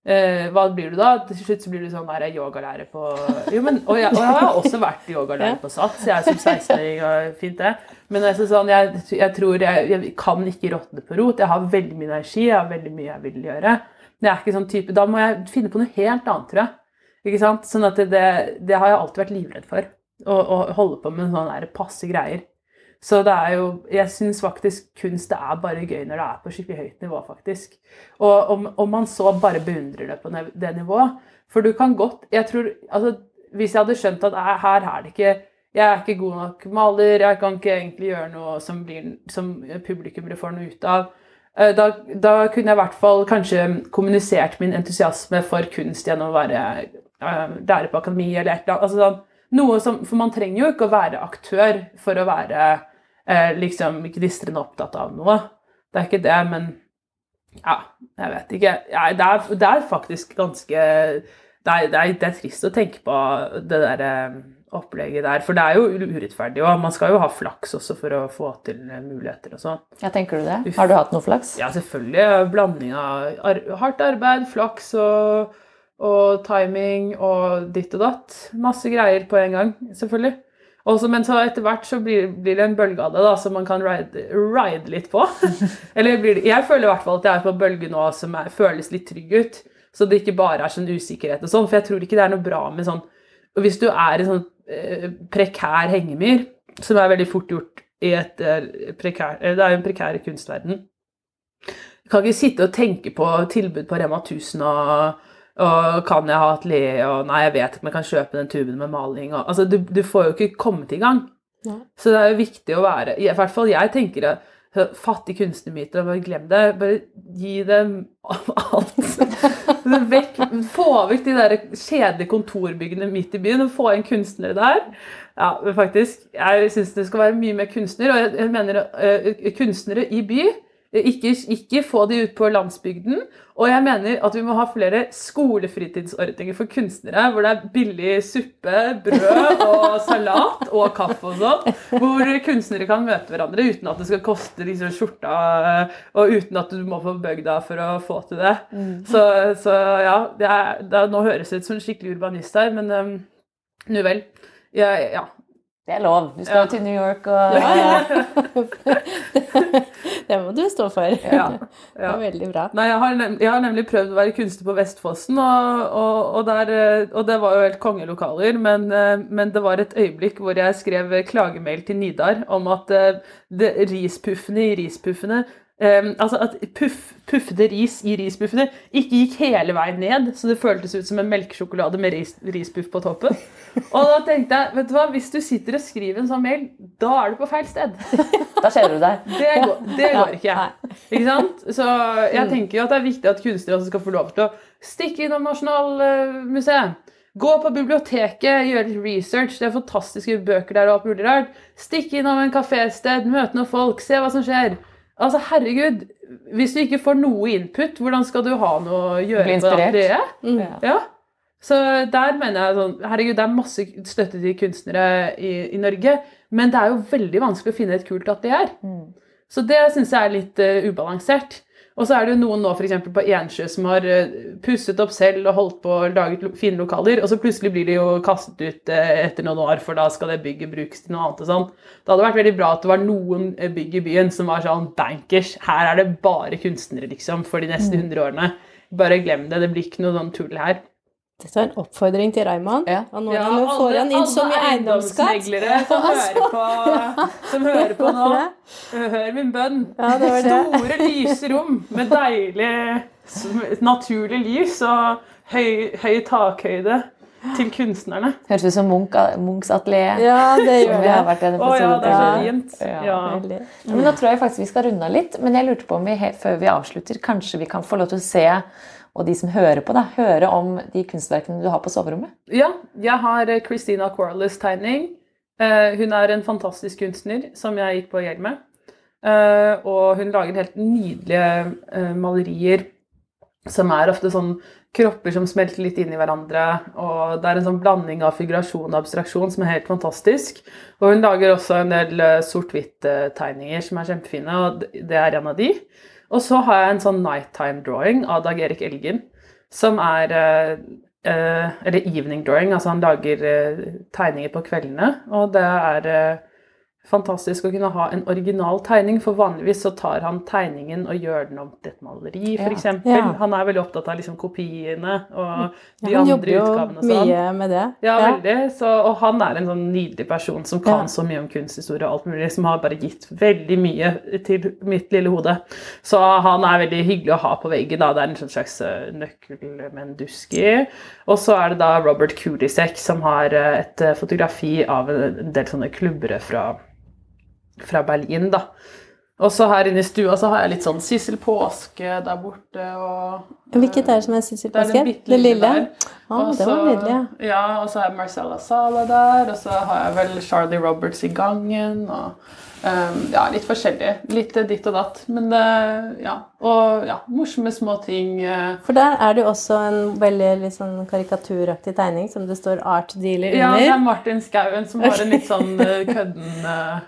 Uh, hva blir du da? Til slutt så blir du sånn der yogalærer på Jo, men, og, jeg, og jeg har også vært yogalærer på SATS, jeg er som 16-åring, og fint det. Men altså, sånn, jeg, jeg tror jeg, jeg kan ikke råtne på rot. Jeg har veldig mye energi, jeg har veldig mye jeg vil gjøre. Jeg er ikke sånn type, Da må jeg finne på noe helt annet, tror jeg. Ikke sant? Sånn at det, det, det har jeg alltid vært livredd for. Å, å holde på med sånne der passe greier. Så det er jo Jeg syns faktisk kunst det er bare gøy når det er på skikkelig høyt nivå, faktisk. Og om, om man så bare beundrer det på det nivået. For du kan godt Jeg tror Altså, hvis jeg hadde skjønt at her er det ikke jeg er ikke god nok maler, jeg kan ikke egentlig gjøre noe som, blir, som publikummere får noe ut av. Eh, Da, da kunne jeg i hvert fall kanskje kommunisert min entusiasme for kunst gjennom å være uh, lærer på akademi eller et eller annet. Altså sånn, noe som, for man trenger jo ikke å være aktør for å være uh, liksom gnistrende opptatt av noe. Det er ikke det, men ja, jeg vet ikke. Ja, det, er, det er faktisk ganske det er, det, er, det er trist å tenke på det der eh, opplegget der. For det er jo urettferdig, og man skal jo ha flaks også for å få til muligheter og sånn. Ja, tenker du det? Uff. Har du hatt noe flaks? Ja, selvfølgelig. Blanding av ar hardt arbeid, flaks og, og timing og ditt og datt. Masse greier på en gang, selvfølgelig. Også, men så etter hvert så blir, blir det en bølge av det da, som man kan ride, ride litt på. [laughs] Eller blir det, jeg føler i hvert fall at jeg er på en bølge nå som er, føles litt trygg ut. Så det ikke bare er sånn usikkerhet og sånn. For jeg tror ikke det er noe bra med sånn Hvis du er i sånn prekær hengemyr, som er veldig fort gjort i et eh, prekær Det er jo en prekær kunstverden. Jeg kan ikke sitte og tenke på tilbud på Rema 1000 og, og kan jeg ha atelier og Nei, jeg vet om jeg kan kjøpe den tuben med maling og Altså, du, du får jo ikke kommet i gang. Ja. Så det er jo viktig å være I hvert fall jeg tenker at Fattig kunstnermyter, bare glem det. Bare gi dem [laughs] alt. Vekk, få vekk de der kjedelige kontorbyggene midt i byen og få inn kunstnere der. Ja, faktisk. Jeg syns det skal være mye mer kunstner. Og jeg, mener eh, kunstnere i by. Ikke, ikke få de ut på landsbygden. Og jeg mener at vi må ha flere skolefritidsordninger for kunstnere, hvor det er billig suppe, brød og [laughs] salat og kaffe og sånn. Hvor kunstnere kan møte hverandre uten at det skal koste liksom skjorta, og uten at du må på bygda for å få til det. Så, så ja, det er, det er, nå høres det ut som en skikkelig urbanist her, men um, nu vel. Ja, ja. Det er lov. Du skal ja. til New York og Ja, ja. [laughs] det må du stå for. Ja, Det ja. er veldig bra. Nei, jeg har, nemlig, jeg har nemlig prøvd å være kunstner på Vestfossen, og, og, og, der, eh, og det var jo helt kongelokaler, men, eh, men det var et øyeblikk hvor jeg skrev klagemail til Nidar om at eh, det, rispuffene i rispuffene eh, Altså at puff, puffede ris i rispuffene ikke gikk hele veien ned, så det føltes ut som en melkesjokolade med ris, rispuff på toppen. Og da tenkte jeg, vet du hva, hvis du sitter og skriver en sånn mail, da er du på feil sted. [laughs] Da kjeder du deg. Det går, det går ikke. Ikke sant? Så jeg tenker jo at det er viktig at kunstnere også skal få lov til å stikke innom Nasjonalmuseet. Gå på biblioteket, gjøre litt research. Det er fantastiske bøker der og alt mulig rart. Stikke innom en kafésted, møte noen folk, se hva som skjer. Altså, herregud, hvis du ikke får noe input, hvordan skal du ha noe å gjøre Bli på det inspirert. atelieret? Ja. Ja. Så der mener jeg sånn Herregud, det er masse støtte til kunstnere i, i Norge, men det er jo veldig vanskelig å finne et kult atelier. Så det syns jeg er litt uh, ubalansert. Og så er det jo noen nå f.eks. på Ensjø som har eh, pusset opp selv og holdt på og laget fine lokaler, og så plutselig blir de jo kastet ut eh, etter noen år, for da skal det bygget brukes til noe annet og sånn. Det hadde vært veldig bra at det var noen eh, bygg i byen som var sånn bankers. Her er det bare kunstnere, liksom, for de neste 100 årene. Bare glem det. Det blir ikke noe sånn tull her. Dette var en oppfordring til Raymond. Ja. Og ja, nå får han inn så mye eiendomsskatt. eiendomsmeglere som hører på, som hører på nå. Hør min bønn. Ja, det var det. Store, lyse rom med deilig, naturlig lys og høy, høy takhøyde til kunstnerne. Høres ut som Munch, Munchs atelier. Ja, det gjør vi har vært Å ja, det er så fint. Ja. Ja. Ja, Men nå tror jeg faktisk vi skal runde av litt, men jeg lurte på om vi før vi avslutter, kanskje vi kan få lov til å se, og de som hører på, da, høre om de kunstverkene du har på soverommet? Ja, jeg har eh, Christina Corallis tegning. Eh, hun er en fantastisk kunstner som jeg gikk på Yale med. Eh, og hun lager helt nydelige malerier som er ofte sånn kropper som smelter litt inn i hverandre. Og det er en sånn blanding av figurasjon og abstraksjon som er helt fantastisk. Og hun lager også en del sort-hvitt-tegninger som er kjempefine, og det er en av de. Og så har jeg en sånn nighttime drawing av Dag Erik Elgen, som er eh, eh, Eller evening drawing, altså han lager eh, tegninger på kveldene. Og det er fantastisk å kunne ha en original tegning, for vanligvis så tar han tegningen og gjør den om til et maleri, Ja. f.eks. Ja. Han er veldig opptatt av liksom kopiene og de Ja, han jobber jo utgavene sånn. mye med det. Ja, veldig. Så, og han er en sånn nydelig person som kan Ja. så mye om kunsthistorie og alt mulig, som har bare gitt veldig mye til mitt lille hode. Så han er veldig hyggelig å ha på veggen. da. Det er en sånn slags eh, nøkkel med en dusk i. Og så er det da Robert Kulisek som har eh, et eh, fotografi av en del sånne klubbere fra, fra Berlin, da. Og så her inne i stua så har jeg litt sånn Sissel Påske der borte og Hvilket er det som er Sissel bitte Det lille? der. Og det var så- ja. Ja, og så har jeg Marcella Sala der, og så har jeg vel Charlie Roberts i gangen, og um, ja, litt forskjellig. Litt ditt og datt, men det, ja. Og ja, morsomme små ting. eh. For der er det jo også en veldig sånn karikaturaktig tegning som det står 'Art Dealer' under. Ja, det er. Martin Skauen som har en litt [laughs] sånn eh, kødden uh,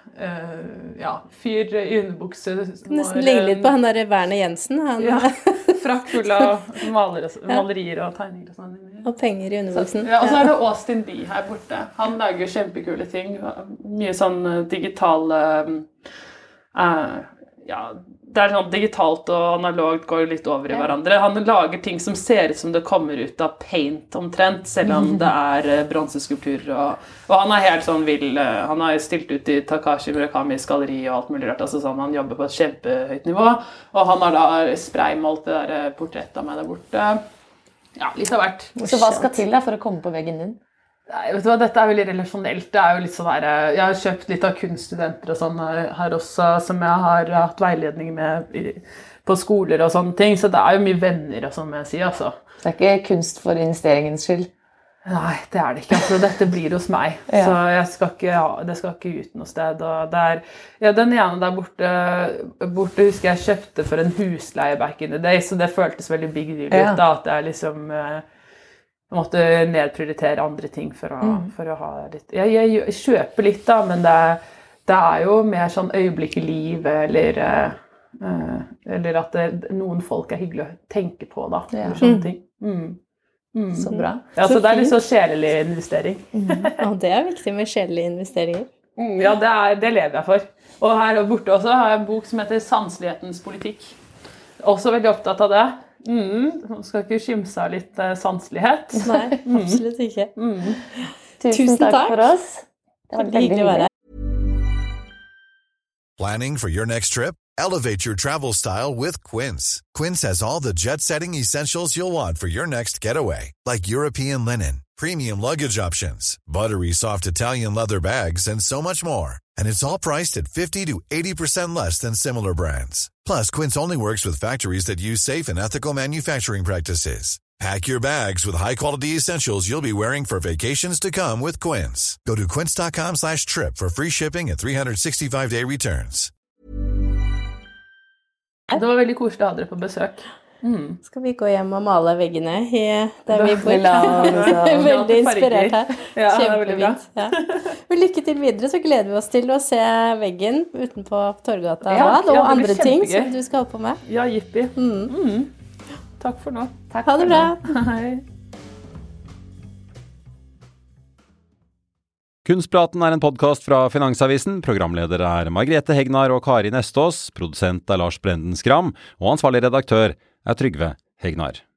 ja, fyr i underbukse. Nesten ligner litt på han derre Werner Jensen. Han, Ja, [laughs] frakk full av maler, malerier og tegninger og sånn. Og penger i underbuksen. Ja, og så er det Austin D her borte. Han lager kjempekule ting. Mye sånn eh, digitale eh, Ja, det er sånn digitalt og analogt går litt over i hverandre. Han lager ting som ser ut som det kommer ut av paint omtrent, selv om det er eh, bronseskulpturer. Og, og han er helt sånn vill. eh, Han har stilt ut i Takashi Murakamis galleri og alt mulig rart. altså sånn, Han jobber på et kjempehøyt nivå. Og han har da spraymalt det der eh, portrettet av meg der borte. Ja, litt av hvert. Så hva skal til da for å komme på veggen din? Nei, vet du hva, Dette er veldig relasjonelt. Det er jo litt sånn her, eh, Jeg har kjøpt litt av kunststudenter og sånn her, her også, som jeg har hatt veiledning med på skoler og sånne ting. Så det er jo mye venner og sånn, må jeg si. altså. Det er ikke kunst for investeringens skyld. Nei, det er det ikke. altså. Dette blir hos meg. [laughs] Ja. Så jeg skal ikke, ja, det skal ikke ut noe sted. og det er, ja, Den ene der borte, borte husker jeg kjøpte for en husleie back in the day, så det føltes veldig big deal Ja. ut. da, At det er liksom eh, måtte nedprioritere andre ting for å, Mm. for å ha litt jeg, jeg, jeg, kjøper litt, da, men det, det er jo mer sånn øyeblikk i livet, eller eh, Eller at det, noen folk er hyggelig å tenke på, da. Ja. Eller sånne ting. Mm. Så bra. Ja, så det er litt sånn sjelelig investering. ja, det er viktig med sjelelige investeringer. Mm, Ja, det, er, det lever jeg for. Og her borte også har jeg en bok som heter 'Sanselighetens politikk'. Også veldig opptatt av det. Mm, man skal ikke skimse av litt eh, sanselighet. Nei, [laughs] absolutt ikke. Tusen, Tusen takk, takk. for oss. Det var Veldig hyggelig å være her. Planning for your next trip? Elevate your travel style with Quince. Quince has all the jet setting essentials you'll want for your next getaway, like European linen, premium luggage options, buttery soft Italian leather bags, and so much more. And it's all priced at 50 to 80% less than similar brands. Plus, Quince only works with factories that use safe and ethical manufacturing practices. Pack your bags with high-quality essentials you'll be wearing for vacations to come with Quince. Go to quince.com slash trip for free shipping and 365-day returns. Det var veldig koselig å ha dere på besøk. Skal vi gå hjem og male veggene i, der vi bor? [laughs] veldig inspirert her. Ja, det veldig bra. Kjempefint. Ja. Men lykke til videre, så gleder vi oss til å se veggen utenpå Torgata Ja, og ja, andre ting som du skal holde på med. Ja, jippi. Mm. Takk for nå. Ha det bra. [laughs] Hei. Kunstpraten er en podkast fra Finansavisen. Programledere er Margrethe Hegnar og Kari Nestås. Produsent er Lars Brenden Skram. Og ansvarlig redaktør er Trygve Hegnar.